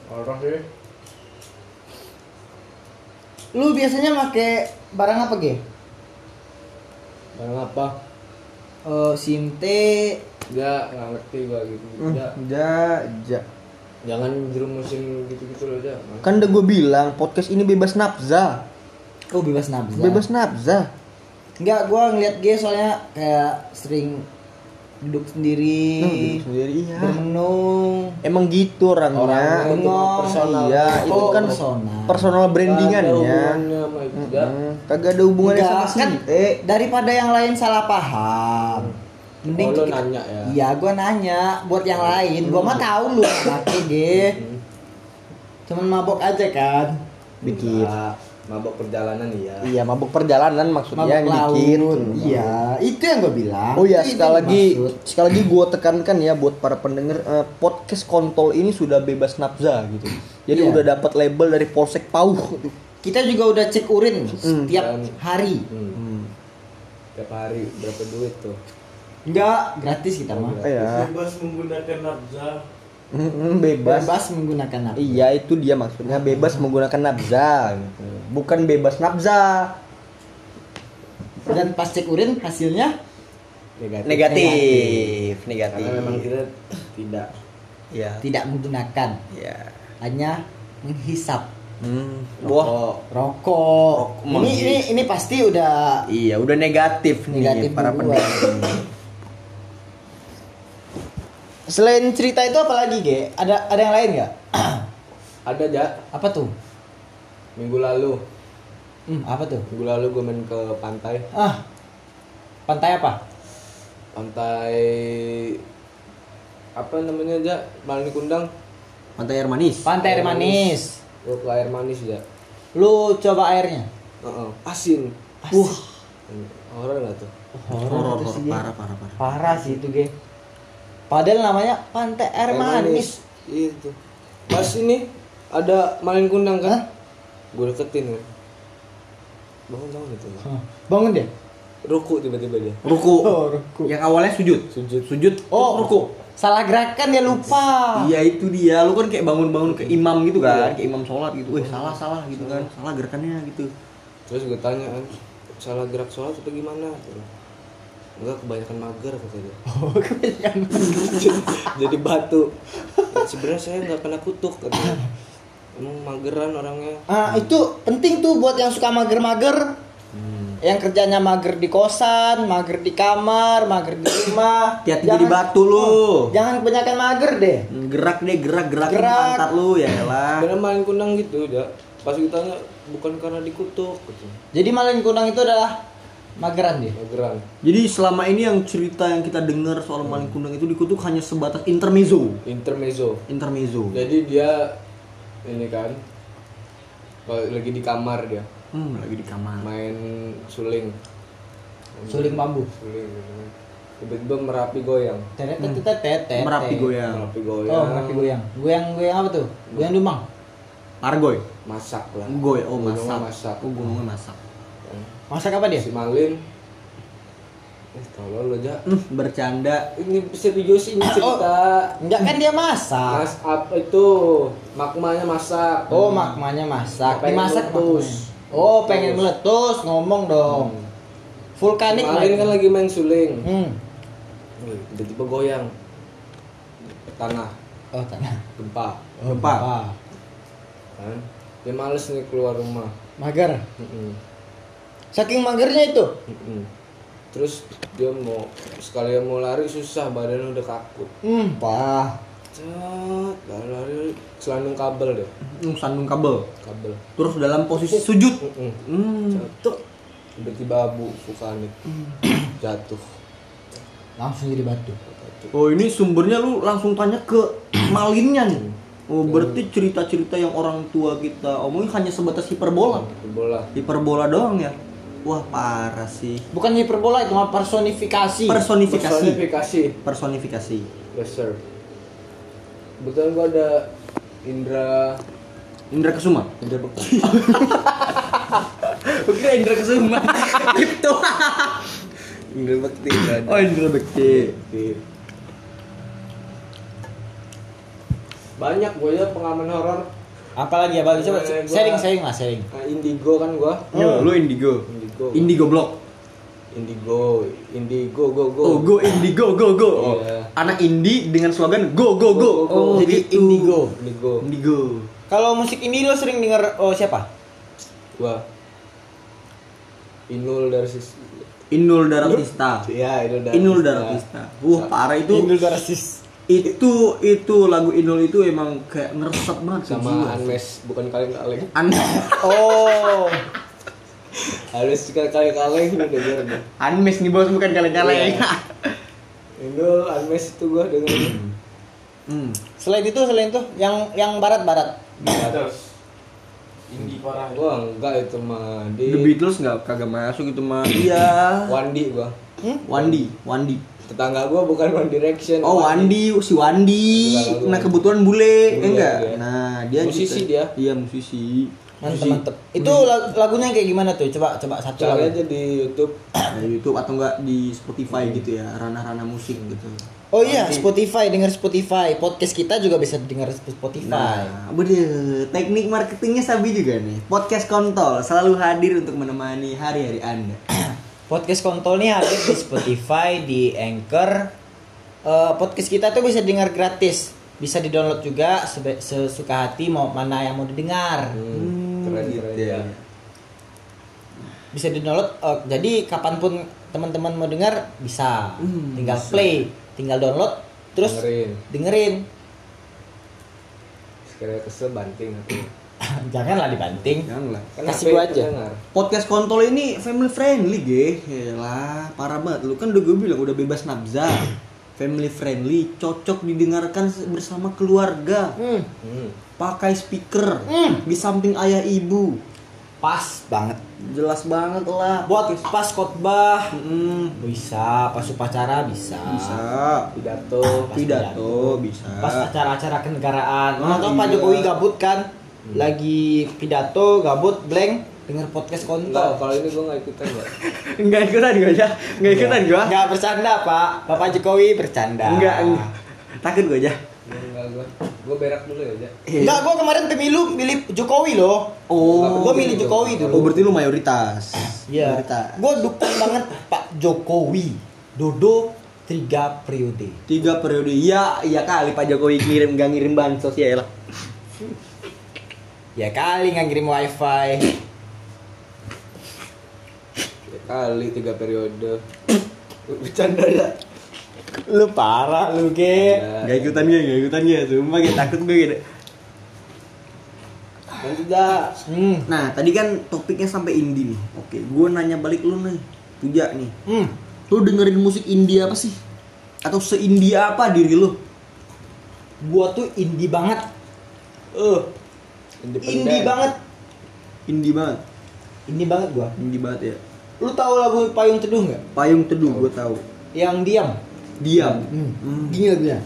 orang sih Lu biasanya pakai barang apa, Ge? Barang apa? Eh, SIM T. Enggak, nggak ngerti gua gitu. Hmm, Ya, Ja, ja. jangan jerumusin gitu-gitu loh, aja. Kan udah gue bilang podcast ini bebas nafza. Oh, bebas nafza. Bebas nafza. Enggak, gua ngeliat Ge soalnya kayak sering duduk sendiri. Hmm, duduk sendiri iya. Bermenung. Emang gitu orangnya. Orangnya itu Bengong. personal. Iya, itu Oh, kan personal. personal itu, ya. Hmm, Kagak ada hubungannya Enggak, sama kan si eh daripada yang lain salah paham. Mending Oh, lu kita- nanya ya? Iya, gua nanya buat yang lain. Gua mah tahu lu pakai. Hmm. Cuman mabok aja kan. dikit. Nggak, mabok perjalanan iya. Iya, mabuk perjalanan maksudnya Mabok dikit. Iya, itu yang gua bilang. Oh ya Itu sekali lagi sekali lagi gue tekankan ya buat para pendengar eh, podcast kontol ini sudah bebas nafza gitu. Jadi Iya. udah dapat label dari Polsek Pauh. gitu. kita juga udah cek urin setiap Dan- hari. Hmm. Hmm. Tiap hari berapa duit tuh? Enggak, gratis kita mah. Ya, Bebas menggunakan nafza. Bebas. Bebas menggunakan apa? Iya itu dia maksudnya bebas menggunakan nafza. gitu. Bukan bebas nafza. Dan pas cek urin hasilnya Negatif. Negatif, negatif. Karena memang kita tidak. Iya. tidak menggunakan, Iya. hanya menghisap Hmm. Wah. rokok. Rokok, ini ini ini pasti udah Iya, udah negatif, Negatif nih para pendengar. selain cerita itu apa lagi, Ge? Ada ada yang lain nggak? Ada aja. apa tuh? Minggu lalu, Hmm, apa tuh? minggu lalu gue main ke pantai. Ah. Pantai apa? Pantai apa namanya aja? Malini Kundang. Pantai air manis. Pantai air manis. Gue ke air manis ya. Lu coba airnya. Heeh. Asin. Padahal namanya Pantai Air Manis. Itu. Pas ini ada malin kundang Hah? kan? Gue deketin kan. Bangun bangun itu. Hah, Bangun dia. Ruku tiba-tiba dia. Ruku. Oh, ruku. Yang awalnya sujud. Sujud. Sujud. Oh, ruku. Salah gerakan dia lupa. Iya itu dia. Lu kan kayak bangun-bangun ke imam gitu kan, kayak imam sholat gitu. Wih salah salah gitu kan, salah gerakannya gitu. Terus gue tanya kan, salah gerak sholat atau gimana? Enggak kebanyakan mager kata dia. Oh, kebanyakan. Jadi batu. Sebenarnya saya nggak kena kutuk katanya. Emang mageran orangnya. Ah, itu penting tuh buat yang suka mager-mager. Yang kerjanya mager di kosan, mager di kamar, mager di rumah. Hati-hati Jangan- jadi batu lu. Oh, jangan kebanyakan mager deh. Gerak deh, gerak gerak Gerak. pantat lu ya lah. Karena main kundang gitu, ya. Pas gue tanya, bukan karena dikutuk gitu. Jadi malin kundang itu adalah mageran dia. Mageran. Jadi selama ini yang cerita yang kita dengar soal maling kundang itu dikutuk hanya sebatas intermezzo. Intermezzo. Intermezzo. Jadi dia ini kan lagi di kamar dia Hmm, lagi di kamar. main suling. Suling bambu. Suling. gitu. Tiba-tiba merapi goyang. Tetet tetet tetet. tetet. Merapi goyang. Merapi Oh, goyang. merapi goyang. Goyang goyang apa tuh? Goyang dumang. Argoy. Masak lah. Goy, oh masak. masak. Oh, gunungnya masak. Masak apa dia? Si Malin Eh, tolol lo, Ja. Hmm, bercanda. Ini serius ini cerita. Enggak kan dia masak. Mas up itu makmanya masak. Oh, makmanya masak. Pengen Dimasak meletus. makmanya. Oh, pengen meletus, ngomong dong. Vulkanik Malin kan lagi main suling. Hmm. Tiba-tiba goyang. Tanah, Oh, tanah. gempa. Oh, Gempa. Kan? Dia males nih keluar rumah. Mager. Mm-mm. Saking magernya itu. Mm-mm. Terus dia mau sekalian mau lari susah badannya udah kaku. Hmm, pah. Cet, lari-lari selandung kabel deh, Hmm, sandung kabel. kabel. Terus dalam posisi sujud. Mm-mm. Hmm. Jatuh. Tiba-tiba abu vulkanik jatuh. Langsung jadi batu. Oh, ini sumbernya lu langsung tanya ke malinnya nih. Oh, berarti cerita-cerita yang orang tua kita omongin hanya sebatas hiperbola. Bola. Hiperbola doang ya. Wah, parah sih. Bukan hiperbola itu mah personifikasi. Personifikasi. Personifikasi. Personifikasi. Yes sir. Kebetulan gua ada Indra Indra Kesuma. Indra Bekti. Oke, Indra Kesuma. Gitu. Indra Bekti. Oh, Indra Bekti. Banyak gue ya pengalaman horor. Apalagi apa coba Nah, gua- sharing sharing lah sharing. Indigo kan gua. Yo, lu Indigo. Indigo. Indigo Block. Indigo. Indigo go go. Oh, go Indigo, go go. Oh, Iya. Anak indie dengan slogan go go go. Go, go, go. Oh, Jadi gitu. Indigo. Indigo. Indigo. Kalau musik ini lo sering denger oh siapa? Gua. Inul dari sis. Inul Daratista. Iya, Inul dari Inul Daratista. Wah, parah itu. Darasis. Itu itu lagu Inul itu emang kayak ngeresep banget sama. Anmes bukan kaleng-kaleng. An Oh. Harus kaleng-kaleng udah denger deh. Anmes nih bos bukan kaleng-kaleng. Iya. Inul Anmes itu gua dengerin. hmm. Selain itu selain itu yang yang barat-barat. Terus Indie parah. Gua enggak itu mah di The Beatles nggak kagak masuk itu mah. Iya. Wandi gua. Hmm? Wandi, Wandi. Tetangga gua bukan One Direction. Oh Wandi, si Wandi. Tetangga gua. Nah kebetulan bule, Bule, ya enggak? dia. Nah dia Musisi juga- dia. Iya musisi. Mantep Musisi. mantep. Itu lag- lagunya kayak gimana tuh? Coba coba satu Cari lagu. aja di YouTube. Nah, YouTube atau enggak di Spotify gitu ya, ranah-ranah musik gitu. Oh iya, Spotify, denger Spotify. Podcast kita juga bisa denger Spotify. Nah, bener. Teknik marketingnya sabi juga nih. Podcast kontol selalu hadir untuk menemani hari-hari Anda. Podcast kontol nih hadir di Spotify, di Anchor. Eh, podcast kita tuh bisa dengar gratis. Bisa di-download juga sesuka hati mau mana yang mau didengar. Hmm, gitu ya. Bisa di-download eh, jadi kapan pun teman-teman mau dengar bisa. Hmm, tinggal bisa. play, tinggal download terus Dengerin. dengerin. Sekiranya kesel banting aku. Janganlah dibanting. Janganlah. Kan Kasih gua aja. dengar. Podcast kontol ini family friendly, ge. Yalah, parah banget. Lu kan udah gue bilang udah bebas nafza. Family friendly, cocok didengarkan bersama keluarga. Hmm. Hmm. Pakai speaker Hmm. di samping ayah ibu. pas banget. Jelas banget lah. Buat pas khotbah Mm, bisa, pas upacara bisa. bisa. pidato Pas Pidato bisa. Pas acara-acara kenegaraan. Ah, Mana tahu Pak iya. Jokowi gabut kan? Lagi pidato, gabut, blank, denger podcast enggak kontol. kalau ini gue nggak ikutan ya Enggak ikutan gua aja. Enggak ikutan gua. Enggak bercanda, Pak. Bapak Jokowi bercanda. Enggak, enggak. Takut gua aja. Gue gue berak dulu ya Ja. Enggak, gua kemarin pemilu milih Jokowi loh. Oh. Gua milih Jokowi dulu. Oh, berarti lu mayoritas. Iya. Mayoritas. Gue dukung banget Pak Jokowi. Dodo tiga periode. Tiga periode. Iya, iya kali Pak Jokowi ngirim gak ngirim bansos ya lah. Ya kali nggak ngirim wifi. ya kali tiga periode Bercanda ya. Lu parah lu ge. Ya. Gak ikutan gue, gak ikutan gue. Sumpah gue takut gue gitu. dah Hmm. Nah, tadi kan topiknya sampai indie nih. Oke, gue nanya balik lu nih. Puja nih. Hmm. Lu dengerin musik indie apa sih? Atau se-indie apa diri lu? Gua tuh indie banget. Eh, independen Indie banget. indie banget. Indie banget gua. Indie banget ya. Lu tahu lagu Payung Teduh nggak? Payung Teduh gue tahu. Yang diam. Diam. Hmm. Hmm. Gini lagunya.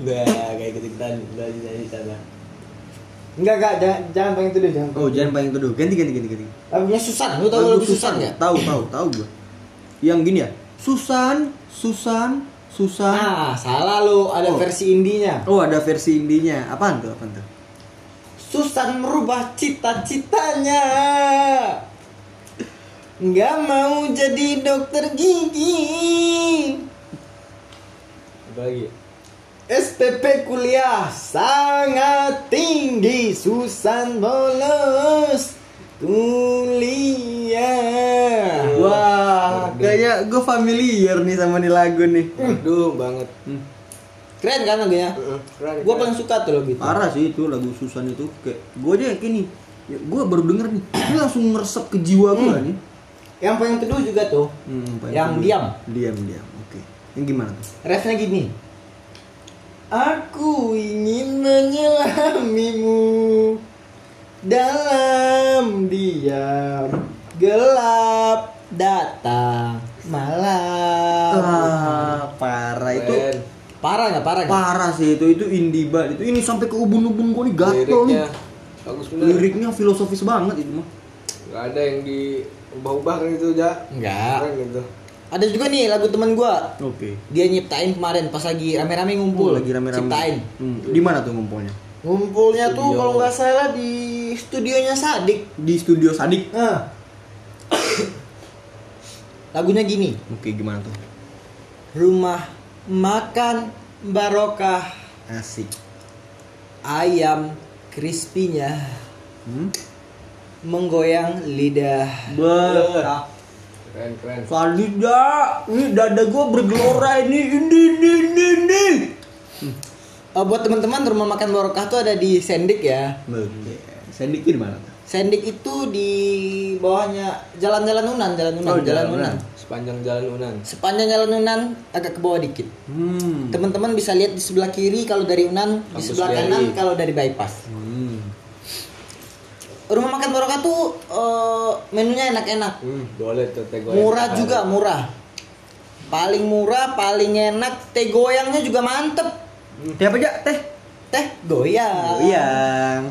udah kayak gitu ikutan udah nyanyi sana Enggak, enggak, jangan, jangan Payung Teduh, jangan. Oh, jangan Payung Teduh. Ganti ganti ganti ganti. Lagunya Susan, lu tahu lagu Susan nggak? Tahu, tahu, tahu gue. Yang gini ya. Susan, Susan, Susan. Ah, salah lu, ada Oh. versi indinya. Oh, ada versi indinya. Apaan tuh? Apaan tuh? Susan merubah cita-citanya Nggak mau jadi dokter gigi apa lagi SPP kuliah sangat tinggi Susan bolos kuliah Wah, kayaknya gue familiar nih sama nih lagu nih. aduh banget Hmm. Keren kan lagunya? keren Gue paling suka tuh lagu itu Parah sih itu lagu Susan itu kayak gue aja kayak gini. Ya, gue baru denger nih, ini langsung ngeresep ke jiwa gue Hmm. nih. Yang paling teduh juga tuh Hmm, Yang itu? diam. Diam, diam. Yang gimana tuh? Refnya gini Aku ingin menyelamimu Dalam diam Gelap datang malam Ah, parah itu. Keren. Parah nggak parah nggak? Parah sih itu itu indie banget. Itu ini sampai ke ubun-ubun gue nih gatel nih. liriknya bagus bener Liriknya filosofis banget itu mah. nggak ada yang diubah-ubah kan itu ja Enggak keren gitu Ada juga nih lagu temen gua Oke. Dia nyiptain kemarin pas lagi rame-rame ngumpul lagi rame-rame. Ciptain Hmm, Di mana tuh ngumpulnya? Ngumpulnya tuh Studio. kalau nggak salah di studionya Sadik Di studio Sadik. Nah. Lagunya gini Oke, gimana tuh? Rumah makan barokah Asik. ayam crispy-nya Hmm? menggoyang lidah. Bah. Keren keren Salida, ini dada gue bergelora ini, ini, ini, ini, ini. Oh, buat teman-teman rumah makan barokah tuh ada di Sendik ya. Oke, Sadik di mana? Sendik itu di bawahnya jalan-jalan Unan, jalan Unan, Oh, jalan Jalan Unan. Unan. sepanjang jalan Unan Sepanjang jalan Unan agak ke bawah dikit. Hmm. Teman-teman bisa lihat di sebelah kiri kalau dari Unan, di Kampus sebelah Kiai. kanan kalau dari bypass. Hmm. Rumah makan barokah tuh eh, menunya enak-enak. hmm, boleh tuh teh goyang. Murah juga, murah. Paling murah, paling enak, teh goyangnya juga mantep. Teh apa aja? Teh. Teh goyang. Goyang.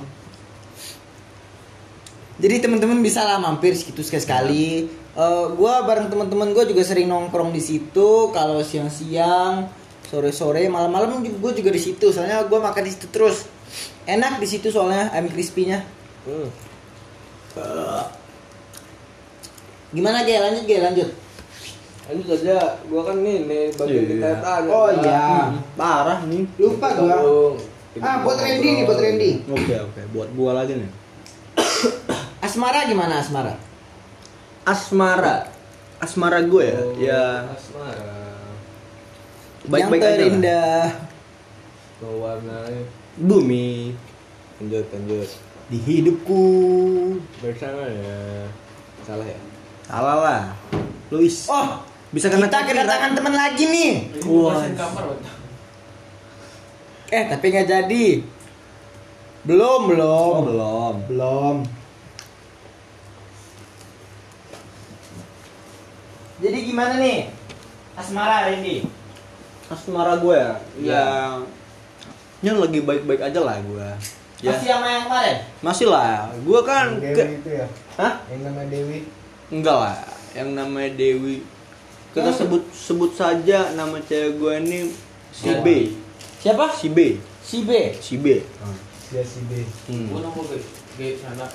Jadi teman-teman bisa lah mampir situ sekali-sekali. Eh, gua bareng teman-teman gue juga sering nongkrong di situ. Kalau siang-siang, sore-sore, malam-malam gue juga di situ. Soalnya gua makan di situ terus. Enak di situ soalnya ayam crispy-nya. hmm. Gimana Ge? Lanjut Ge, lanjut. lanjut aja gua kan nih nih bagian Iya. kita tanya Oh iya. Parah nih. Lupa gua. Ah, buat Randy nih, buat Randy. Oke oke, buat gua lagi nih. Asmara gimana Asmara? Asmara. Asmara gue ya. Oh, Ya asmara baik-baik Yang aja. lah. terindah mewarnai Bumi. lanjut lanjut di hidupku. Bersama ya. Salah ya? Salah lah. Luis. Oh bisa kena kita kedatangan teman lagi nih. Wah. eh tapi nggak jadi. Belum belum. Oh, belum. Belum. Jadi gimana nih? Asmara Randy. Asmara gue ya? Iya. Yang yang lagi baik-baik aja lah gue ya Masih sama yang kemarin? masih lah gue kan Dewi ke- itu ya Hah? yang namanya Dewi enggak lah yang namanya Dewi kita Hmm. sebut sebut saja nama cewek gue ini si B Siapa? si B Si B. si B dia si B Hmm. Gua nomor ke ke sana.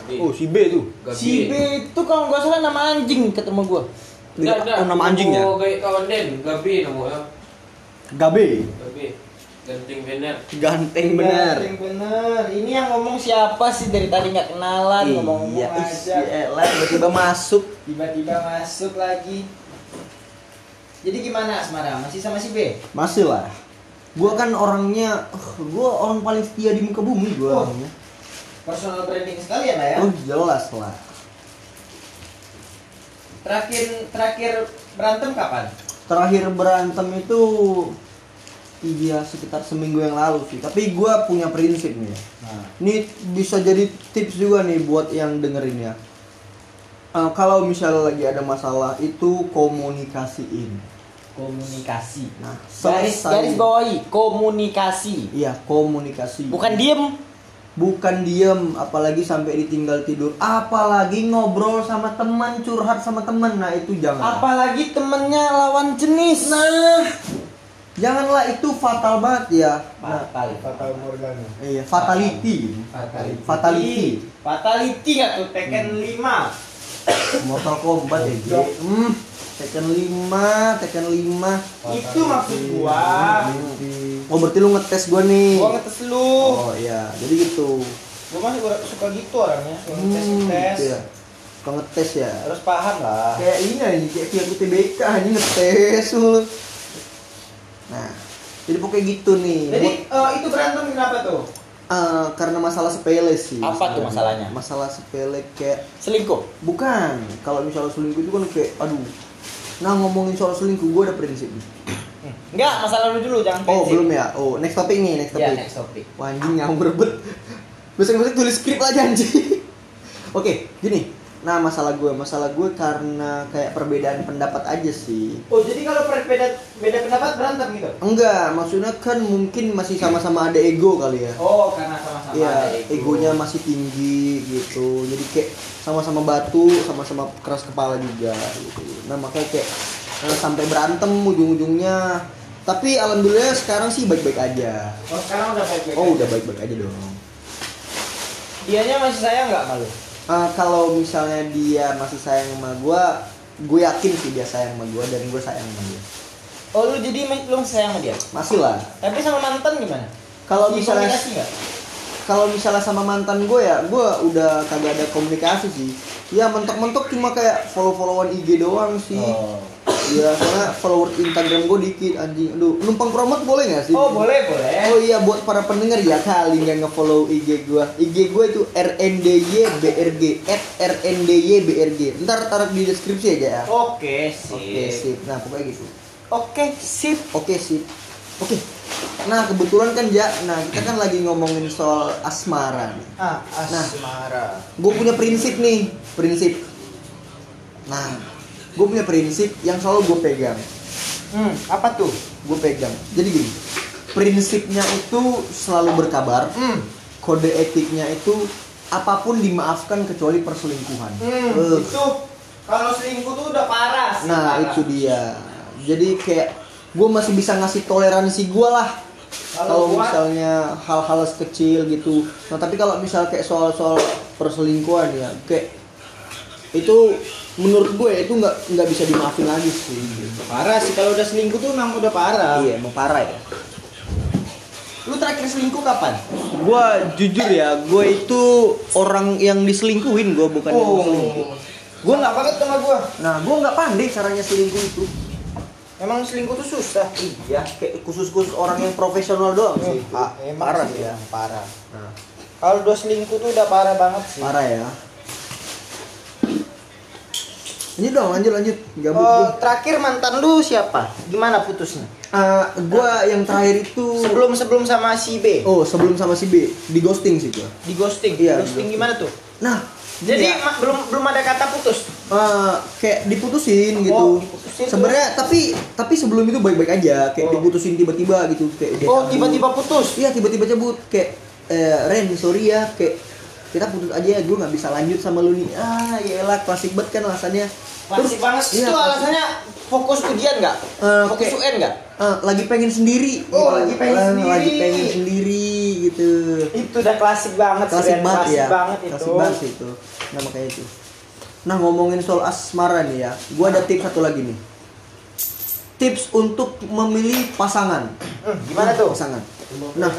B. oh si B tuh Gabi. Si B itu kalau nggak salah nama anjing ketemu gua. Enggak, enggak. Oh, nama anjingnya Oh, kayak kawan Den, Gabi namanya. Gabe Gabi. Genting bener. ganteng bener Yang bener. Ini yang ngomong siapa sih dari tadi nggak kenalan iya aja. si Ella tiba-tiba masuk Tiba-tiba masuk lagi. Jadi gimana Asmara? Masih sama si B? masih lah gue kan orangnya gue orang paling setia di muka bumi gue Oh. orangnya Personal branding sekali ya lah ya. oh jelas lah Terakhir terakhir berantem kapan? terakhir berantem itu iya sekitar seminggu yang lalu sih tapi gue punya prinsip nih. Nah. ini bisa jadi tips juga nih buat yang dengerin ya Eh, kalau misalnya lagi ada masalah itu komunikasiin Komunikasi. nah Garis selesai. garis bawahi komunikasi. iya komunikasi Bukan diem. bukan diem apalagi sampai ditinggal tidur apalagi ngobrol sama teman curhat sama teman nah itu jangan Apalagi temennya lawan jenis. nah janganlah itu fatal banget ya nah, Fatal. Fatal Morgana iya fatality Fatality. Fatality. Fatality nggak tuh Tekken 5 Mortal Kombat ya Ji. hmm Tekken 5 Tekken 5 Itu maksud gua. oh berarti lu ngetes gua nih Gua ngetes lu. oh iya jadi gitu Gua masih suka gitu orangnya. Suka hmm, ngetes-ngetes. gitu ya Suka ngetes ya Harus paham lah. kayak ini aja kayak kayak UTBK ini ngetes mulu nah jadi pokoknya gitu nih Jadi eh, itu berantem kenapa tuh? Eh, karena masalah sepele sih Apa tuh masalahnya? masalah sepele kayak Selingkuh. bukan kalau misalnya selingkuh itu kan kayak aduh nah ngomongin soal selingkuh gue ada prinsip nih Enggak, masalah lu dulu jangan oh prinsip. belum ya oh next topic nih next Ya, topic next topic. Wah, anjing ngawur bet besok-besok tulis skrip aja anjing oke gini nah masalah gue masalah gue karena kayak perbedaan pendapat aja sih Oh, jadi kalau per- beda pendapat berantem gitu? enggak maksudnya kan mungkin masih sama-sama ada ego kali ya Oh, karena sama-sama Iya, ada ego. egonya masih tinggi gitu. Jadi kayak sama-sama batu, sama-sama keras kepala juga gitu. Nah, makanya kayak sampai berantem ujung-ujungnya. Tapi alhamdulillah sekarang sih baik-baik aja. Oh, sekarang udah baik-baik. Oh, aja. udah baik-baik aja dong. Dianya masih sayang nggak malu? Eh, kalau misalnya dia masih sayang sama gua, gue yakin sih dia sayang sama gua dan gue sayang sama dia. Oh, lu jadi lu sayang sama dia? Masih lah. Tapi sama mantan gimana? Kalau misalnya? Kalau misalnya sama mantan gue ya, gue udah kagak ada komunikasi sih. Ya mentok-mentok cuma kayak follow-followan IG doang sih. Oh. Iya, soalnya follower Instagram gue dikit anjing. Aduh, numpang promote boleh gak sih? Oh, boleh, boleh. Oh iya, buat para pendengar ya kali nggak nge-follow IG gue. IG gue itu rndybrg at rndybrg. Ntar taruh di deskripsi aja ya. Oke, sip. Oke sip. Nah pokoknya gitu. Oke, sip. Oke sip. Oke. Nah kebetulan kan ya, nah kita kan lagi ngomongin soal asmara. nih. Ah, Nah. asmara. Gue punya prinsip nih, prinsip. Nah, gue punya prinsip yang selalu gue pegang. Hmm, apa tuh? gue pegang jadi gini prinsipnya itu selalu berkabar Hmm. kode etiknya itu apa pun dimaafkan kecuali perselingkuhan Hmm, Eh, itu kalau selingkuh tuh udah parah nah parah. itu dia jadi kayak gue masih bisa ngasih toleransi gue lah Kalau misalnya hal-hal kecil gitu nah tapi kalau misal kayak soal-soal perselingkuhan ya kayak itu menurut gue itu nggak nggak bisa dimaafin lagi sih Parah sih kalau udah selingkuh tuh emang udah parah. iya emang parah ya Lu terakhir selingkuh kapan? Gua jujur ya, gue itu orang yang diselingkuhin gue bukan yang Oh. selingkuh. Gua nggak banget sama gua. Nah, gue nggak pandai caranya selingkuh itu. Emang selingkuh tuh susah. Iya, kayak khusus-khusus orang yang profesional doang sih. Ah, emang parah sih ya. parah. Nah, Kalau udah selingkuh tuh udah parah banget sih. parah ya. Ini dong, lanjut lanjut. Gabut Oh, terakhir mantan lu siapa? Gimana putusnya? Eh, gua yang terakhir itu Sebelum sebelum sama si B. Oh, sebelum sama si B di ghosting sih gua. Di ghosting. Iya, ghosting di ghosting. gimana tuh? Nah, Jadi ma- belum belum ada kata putus. Eh, kayak diputusin gitu. Oh, diputusin Sebenarnya tapi tapi sebelum itu baik-baik aja, kayak Oh. diputusin tiba-tiba gitu kayak Oh, tiba-tiba putus. Iya, tiba-tiba cabut kayak eh, Ren, sorry ya, kayak kita putus aja ya, gue nggak bisa lanjut sama lu nih. Ah, ya klasik banget kan alasannya. Klasik banget. iya, itu alasannya fokus ujian nggak? Eh, fokus kayak- UN nggak? Eh, lagi pengen sendiri. Oh, gitu. lagi pengen Eh, sendiri. Lagi pengen sendiri gitu. Itu udah klasik banget. Klasik banget klasik ya. banget itu. Klasik banget itu. Nah, makanya itu. Nah, ngomongin soal asmara nih ya. Gua ada tips satu lagi nih. Tips untuk memilih pasangan. Hmm, gimana tuh? Pasangan. Nah,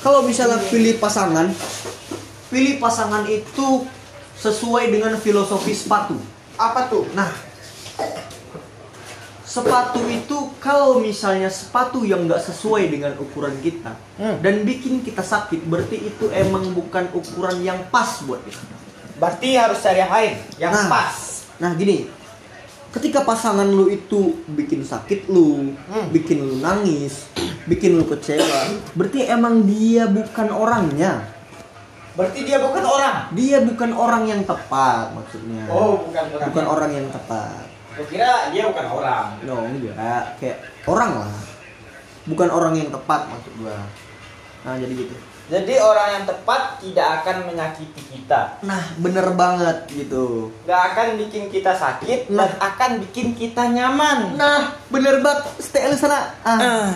kalau misalnya pilih pasangan, pilih pasangan itu sesuai dengan filosofi sepatu. Apa tuh? Nah, sepatu itu kalau misalnya sepatu yang nggak sesuai dengan ukuran kita Hmm. dan bikin kita sakit, berarti itu emang bukan ukuran yang pas buat kita. Berarti harus cari yang lain, yang Nah. pas. Nah, gini, ketika pasangan lu itu bikin sakit lu, Hmm. bikin lu nangis, bikin lu kecewa, berarti emang dia bukan orangnya. Berarti dia bukan orang. Dia bukan orang yang tepat maksudnya. Oh, bukan orang. bukan orang yang tepat. Gue kira dia bukan orang. No, enggak, kayak orang lah. Bukan orang yang tepat maksud gua. Nah, jadi gitu. Jadi orang yang tepat tidak akan menyakiti kita. Nah, bener banget gitu. Gak akan bikin kita sakit Nah. dan akan bikin kita nyaman. Nah, bener banget. Stay lu sana. Ah. Ah.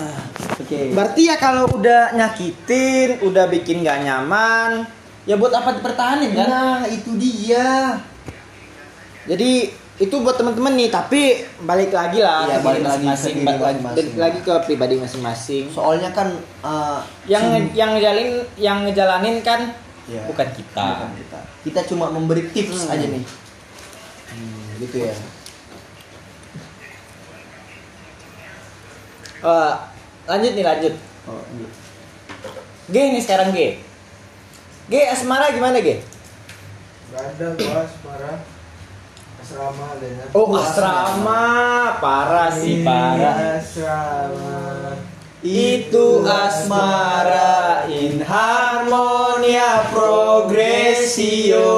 Oke. Berarti ya kalau udah nyakitin, udah bikin gak nyaman, ya buat apa dipertahanin kan? Nah, itu dia. Jadi itu buat teman-teman nih, tapi balik lagi lah Iya, balik lagi diri balik lagi, masing-masing. balik lagi ke pribadi masing-masing. Soalnya kan uh, Yang nge- yang ngejalin yang ngejalanin kan Ya, bukan kita. bukan kita. Kita cuma memberi tips Hmm. aja nih. Hmm, gitu ya. Eh, lanjut nih lanjut. Oh, gitu. G nih sekarang G. G asmara gimana G? Gak ada gua asmara asrama adanya Oh asrama, parah sih parah. asrama Itu asmara in harmonia progresio.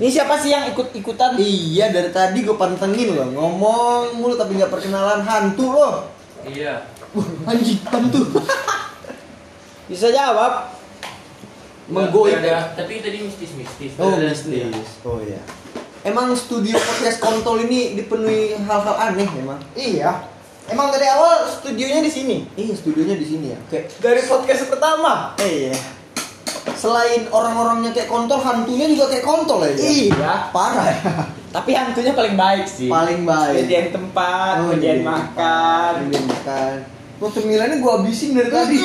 Ini siapa sih yang ikut-ikutan? Iya dari tadi gue pantengin loh ngomong mulu tapi nggak perkenalan hantu loh. Iya. Wah, anjing hantu. Bisa jawab. Menggoy. Ada, tapi tadi mistis-mistis. Oh mistis. Oh iya. Emang studio podcast kontol ini dipenuhi hal-hal aneh memang. Iya. Emang dari awal studionya di sini. Iya studionya di sini ya. Kayak Dari podcast pertama. eh iya. Selain orang-orangnya kayak kontol, hantunya juga kayak kontol ya. Iya. Parah ya. Tapi hantunya paling baik sih. Paling baik. Penyediaan tempat, Oh, penyediaan iya. makan. Penyediaan makan. Tuh cemilannya gue habisin dari tadi.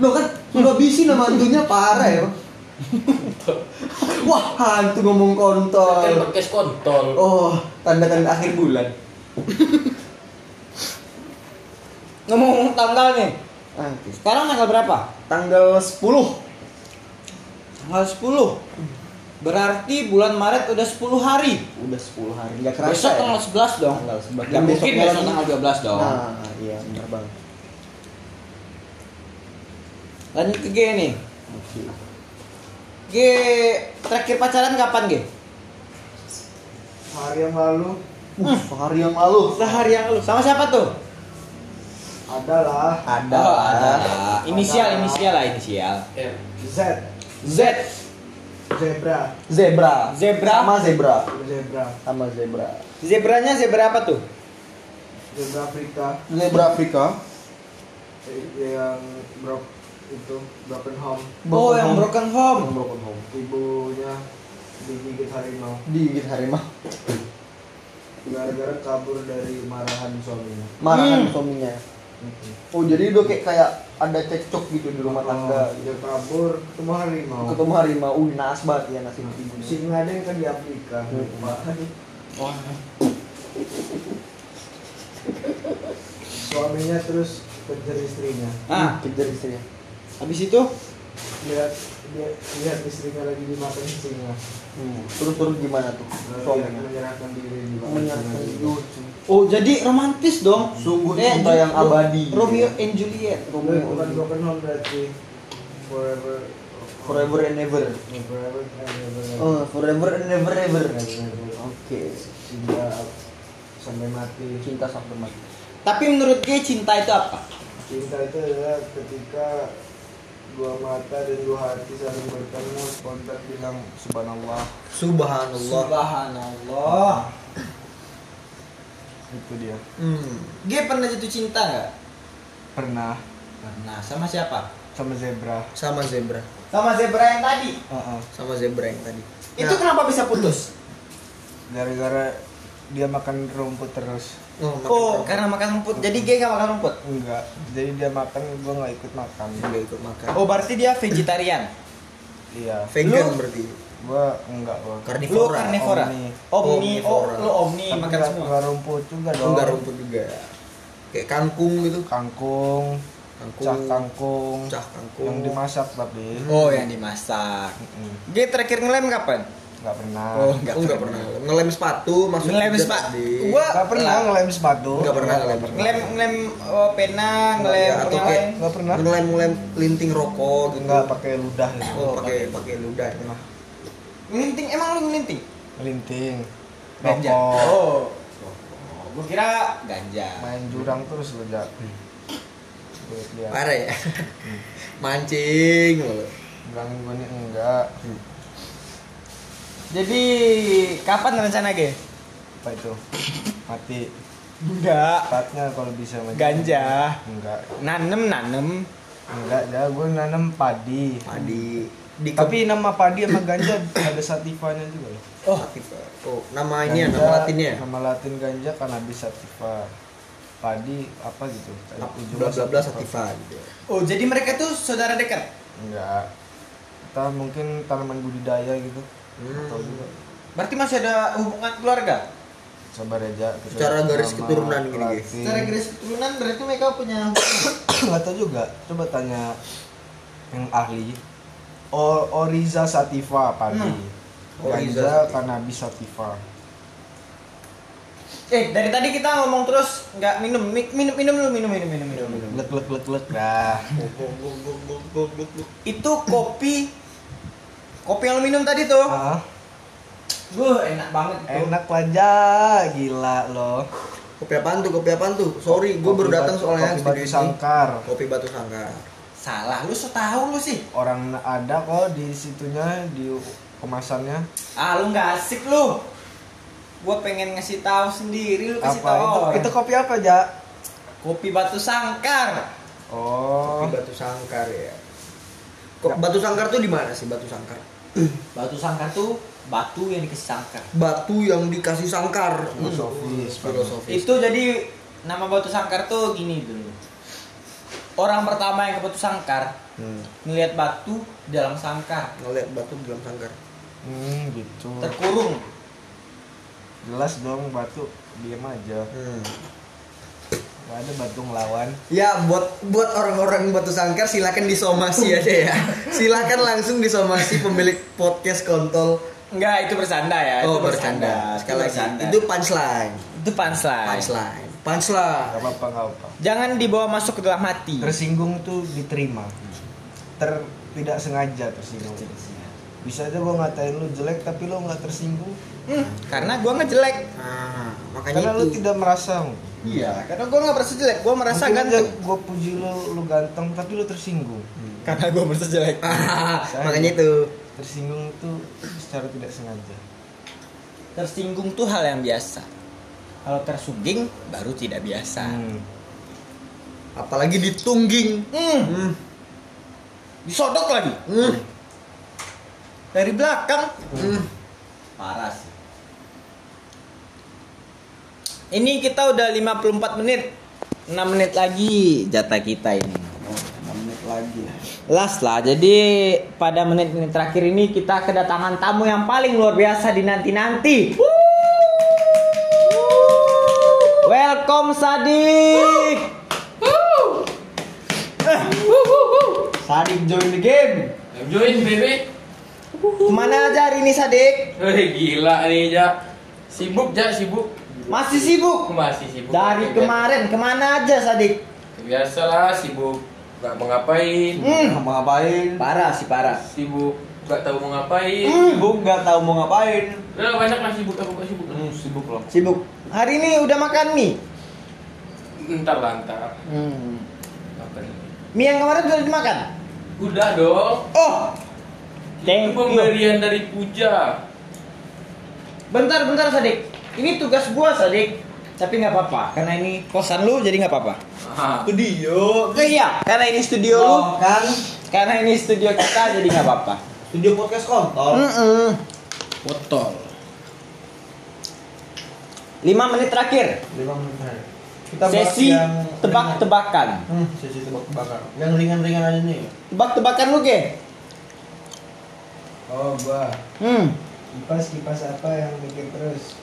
Lo kan udah habisin sama hantunya parah ya. Wah, hantu ngomong Kan kontol. podcast kontol. Oh, tanda-tanda akhir bulan. Ngomong tanggal nih. Ah, oke. Sekarang tanggal berapa? Tanggal 10. Tanggal 10. Berarti bulan Maret udah 10 hari. Udah 10 hari. Enggak kerasa. besok ya? tanggal 11 dong. Tanggal 11. Gak Dan mungkin besok tanggal 12 dong. Nah, iya benar bang. Lanjut ke G nih. Oke. G terakhir pacaran kapan G? hari yang lalu Uh, hari yang lalu. Sehari yang lalu. Sama siapa tuh? ada lah Ada, Oh, ada. Inisial, inisial lah inisial. Eh, Z Z. zebra Zebra. Zebra. Sama zebra. zebra Sama zebra. Zebranya zebra apa tuh? zebra Afrika Zebra Afrika. eh, yang brok itu broken home Oh, yang broken home. Broken home. ibunya digigit harimau Digigit harimau. gara-gara kabur dari marahan suaminya Marahan Hmm. suaminya. Oh, jadi udah kayak kayak ada cekcok gitu di rumah tangga. Oh, dia kabur ketemu harimau Ketemu harimau, uh naas banget ya nasib ibunya. singa ada yang kan di Afrika Hmm. Wah. suaminya terus kejar istrinya Ah, kejar istrinya. Habis itu lihat dia lihat istrinya lagi dimakan singa Hmm. Terus terus gimana tuh suaminya? menyerahkan diri di Menyerahkan diri. Oh, jadi romantis dong. Sungguh Eh, cinta yang abadi. Romeo and Juliet. bukan broken home berarti forever Forever and ever. forever and never Oh, forever and ever. Never. Oke. hingga sampai mati Cinta sampai mati. Tapi menurut gue cinta itu apa? cinta itu adalah ketika dua mata dan dua hati saling bertemu spontan bilang subhanallah Subhanallah. Subhanallah. itu dia Hmm. Gue pernah jatuh cinta nggak? pernah Pernah. Sama siapa? sama zebra Sama zebra. Sama zebra yang tadi. Heeh. Sama zebra yang tadi. Itu kenapa bisa putus? gara-gara dia makan rumput terus Oh, Oh, karena makan rumput. Jadi gue gak makan rumput. enggak jadi dia makan gua nggak ikut makan nggak ikut makan. Oh, berarti dia vegetarian. iya vegan Lu- berarti. gua enggak gua Lu Karnivora. karnivora. Omni. Omni. Oh, Omnivora. lu omni Tapi makan semua. nggak rumput juga Oh, dong enggak rumput juga. Kayak kangkung gitu. kangkung Kangkung. cah kangkung Cah kangkung. yang dimasak tapi Oh, yang dimasak. Mm-mm. Gue terakhir ngelem kapan? Nggak pernah Oh, Oh, enggak pernah. Ngelem sepatu maksudnya. Ngelem sepatu. Gua nggak pernah ngelem sepatu Nggak pernah ngelem. ngelem ngelem oh, pena, ngelem atau kayak nggak pernah ngelem ngelem linting rokok gitu. nggak pakai ludah gitu Oh, pakai pakai ludah. ya. Pernah. Ngelinting emang lu ngelinting? melinting Ganja. rokok Oh. Oh, gua kira ganja. main jurang terus lu jak lihat. Parah ya. Mancing loh. bilangin gue nih enggak Jadi kapan rencana gue? apa itu mati Enggak. Tepatnya kalau bisa mati. Ganja. enggak Nanem nanem. enggak ya gue nanam padi Padi. Di tapi nama padi sama ganja ada sativanya juga loh Oh, oh, nama ini ya, Ganja, nama latinnya. ya? nama latin ganja cannabis sativa padi apa gitu Bla bla bla sativa gitu. Oh, jadi mereka tuh saudara dekat. enggak kita mungkin tanaman budidaya gitu Hmm. atau juga Berarti masih ada hubungan keluarga. coba reja kita Secara garis nama keturunan gini, guys. Secara garis keturunan berarti mereka punya nggak tahu juga coba tanya yang ahli o Oriza sativa padi Hmm. Oriza cannabis sativa Eh, dari tadi kita ngomong terus nggak minum, Mi- minum minum dulu, minum minum minum minum. minum. lek lek lek lek dah Itu kopi kopi yang lu minum tadi tuh. ah Gue enak banget itu. enak aja gila loh Kopi apaan tuh? Kopi apaan tuh? Sorry, gue baru datang soalnya kopi batu sangkar Kopi batu sangkar. Salah, lu so tahu lu sih. orang ada kok di situnya di kemasannya Ah, lu nggak asik lu. Gua pengen ngasih tahu sendiri lu kasih apa tahu. itu orang. itu kopi apa ja kopi batu sangkar. oh Kopi batu sangkar ya. Kok batu sangkar tuh di mana sih batu sangkar? Batu sangkar tuh batu yang dikasih sangkar. Batu yang dikasih sangkar. Filosofis, Hmm, filosofis. Itu jadi nama batu sangkar tuh gini dulu. Orang pertama yang ke batu sangkar Hmm. ngelihat batu dalam sangkar Ngeliat batu dalam sangkar. hmm gitu terkurung. jelas dong batu diam aja Hmm. Gak ada batu ngelawan Ya buat buat orang-orang batu sangkar silakan disomasi aja ya. Silakan langsung disomasi pemilik podcast kontol. Enggak, itu bercanda ya. Oh itu bercanda. Sekali lagi itu punchline. itu punchline. Punchline. Punchline. Gak apa-apa gak apa Jangan dibawa masuk ke dalam hati. Tersinggung tuh diterima Ter tidak sengaja tersinggung Bisa aja gua ngatain lu jelek tapi lu nggak tersinggung Hmm, karena gua ngejelek. Nah, makanya Karena lu itu. tidak merasa Iya, karena gua nggak merasa jelek, gua merasa Mungkin ganteng. gua puji lu, lu ganteng tapi lu tersinggung Karena gua merasa jelek. makanya itu. Tersinggung itu secara tidak sengaja Tersinggung tuh hal yang biasa. Kalau tersungging baru tidak biasa. hmm. Apalagi ditungging. Hmm, Hmm. disodok lagi Hmm. Dari belakang. Hmm. Parah sih. Ini kita udah 54 menit. 6 menit lagi jatah kita ini. 6 menit lagi Last lah. Jadi pada menit-menit terakhir ini kita kedatangan tamu yang paling luar biasa dinanti-nanti. Welcome Sadik. Eh. Sadik join the game. Join bebe. Ke mana aja hari ini Sadik? Hei gila nih ja. Sibuk ja sibuk. Masih sibuk. Masih sibuk. Dari Ya, kemarin ke mana aja Sadik? Biasalah sibuk. Gak mau ngapain. Hmm. Mau ngapain? Parah sih parah. Sibuk. Gak tahu mau ngapain. Sibuk nggak tahu mau ngapain. Udah banyak lah sibuk aku gak sibuk. Hmm, sibuk loh. Sibuk. Hari ini udah makan mie? Ntar lah ntar. Hmm. Mie yang kemarin sudah dimakan? Udah dong. Oh. Thank you. pemberian dari Puja. Bentar bentar Sadik. Ini tugas gua Sadik. Tapi nggak apa-apa karena ini kosan lu jadi nggak apa-apa. Ah. Studio. Oh iya, karena ini studio lu, Oh, kan karena ini studio kita jadi nggak apa-apa. studio podcast kontol. Mm-mm. Botol. 5 menit terakhir. 5 menit terakhir. Kita bahas Sesi yang tebak-tebakan. Hmm, sesi tebak-tebakan. Yang ringan-ringan aja nih. Tebak-tebakan lu, Ge. Oh, gua. Hmm. Kipas kipas apa yang bikin terus?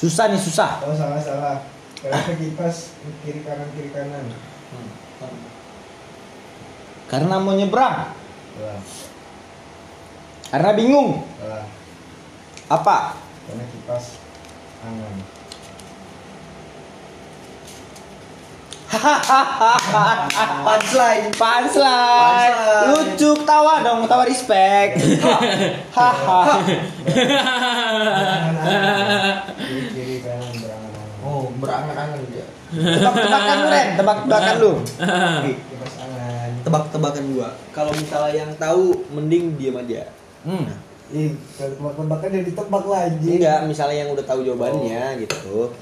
Susah nih, susah. Oh, salah salah. Kenapa kipas kiri kanan kiri kanan? Karena mau nyebrang. Salah. Karena bingung. Salah. Apa? Karena kipas angan. Punchline. Punchline. Punchline. Lucu tawa dong, tawa respect. Hahaha. Oh, berangan-angan dia. Tebak-tebakan lu, Ren. Tebak-tebakan lu. Tebak-tebakan gua. Kalau misalnya yang tahu mending diam aja. Hmm. Ih, kalau tebak-tebakan jadi tebak lagi. Enggak, misalnya yang udah tahu jawabannya gitu.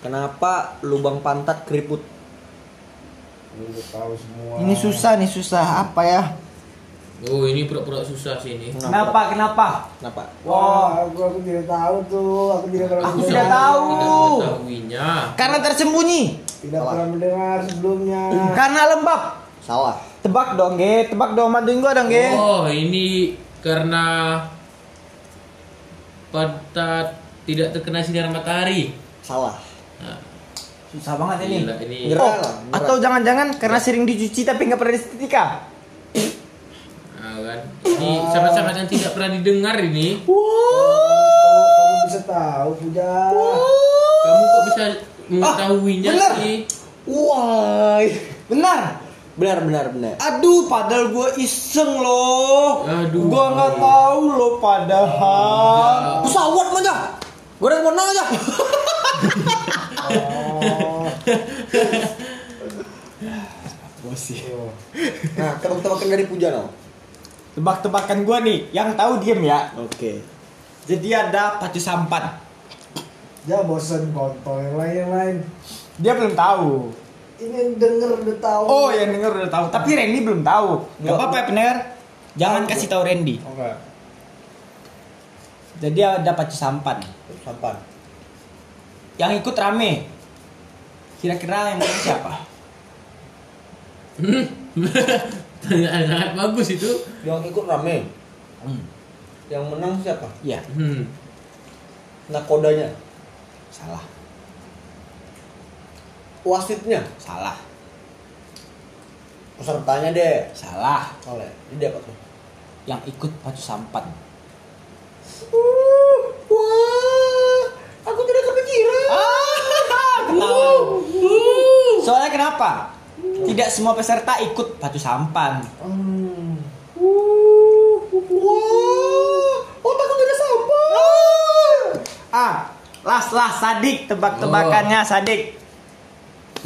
Kenapa lubang pantat keriput? Lu udah tahu semua. Ini susah nih, susah. Apa ya? Oh ini pura-pura susah sih ini. Kenapa? Kenapa? Kenapa? Wah, aku aku tidak tahu tuh. Aku tidak pernah Aku tidak tahu. Tidak. Karena tersembunyi. Tidak pernah mendengar sebelumnya. Karena lembab. Salah. Tebak dong, Ge. Tebak dong, bantuin gua dong, Ge. Oh ini karena pantat tidak terkena sinar matahari. Salah. Susah banget ini. gila, ini. Nyerah Oh, lah, nyerah. atau jangan-jangan karena sering dicuci tapi nggak pernah disetrika. Nah, kan. Ini sangat-sangat yang tidak pernah didengar ini. Kamu, kamu bisa tahu, Puja. Kamu kok bisa mengetahuinya bener. sih? Wah. Benar. Benar, benar, benar. Aduh, padahal gua iseng loh. Aduh. Gua nggak tahu loh padahal. Pesawat aja. Goreng warna aja. Oh, Oh. Nah, tebak-tebakan dari Puja no. Tebak-tebakan gua nih, yang tahu diem ya. Oke. Jadi ada pacu sampan. ya bosen kontol yang lain yang lain. Dia belum tahu. Ini yang denger udah tahu. Oh, yang denger udah tahu. Tapi Randy belum tahu. Gak apa-apa ya pendengar. Jangan kasih tahu Randy. Oke. Jadi ada pacu sampan. Sampan. Yang ikut rame. Kira-kira yang menang siapa? Pertanyaan sangat bagus itu. Yang ikut rame. Hmm. Yang menang siapa? Iya, Hmm. Nakodanya. salah. Wasitnya. Salah. Pesertanya deh. Salah. Oleh. Ini apa tuh? Yang ikut pacu sampan. Wah. Aku tidak kepikiran. Ketawa. Soalnya kenapa? Tidak semua peserta ikut pacu sampan. Hmm. Wah. Otakku tidak sampai. Ah, las las sadik tebak-tebakannya sadik.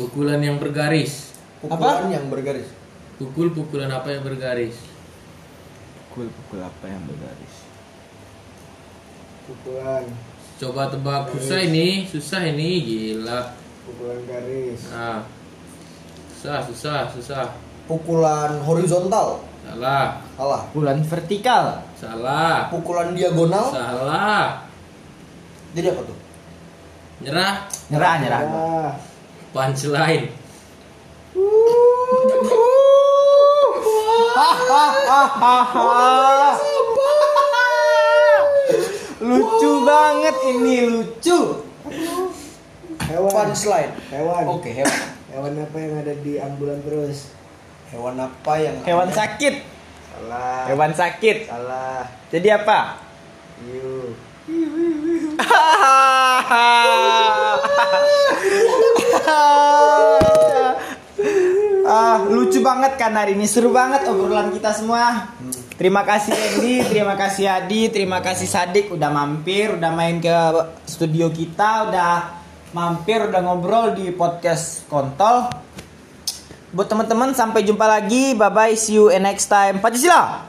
Pukulan yang bergaris. Pukulan yang bergaris. Pukul-pukulan apa yang bergaris? Pukul-pukul apa yang bergaris? Pukulan, Coba tebak susah ini, susah ini, gila. Pukulan garis. Nah, susah, susah, susah. Pukulan horizontal. Salah, Salah. Pukulan vertikal. salah, Pukulan diagonal. salah. Jadi apa tuh? Nyerah, Nyerah, nyerah. Ah, punchline. lucu banget ini lucu. Hewan. Punchline. Hewan. Oke, hewan. Hewan apa yang ada di ambulan terus? Hewan apa yang Hewan ada- sakit. Salah. Hewan sakit. Salah. Jadi apa? Hiu. ah, lucu banget kan hari ini seru banget obrolan kita semua. Terima kasih Andy, terima kasih Adi, terima kasih Sadik udah mampir, udah main ke studio kita, udah mampir, udah ngobrol di podcast Kontol. Buat teman-teman sampai jumpa lagi. Bye bye, see you next time. Pancasila.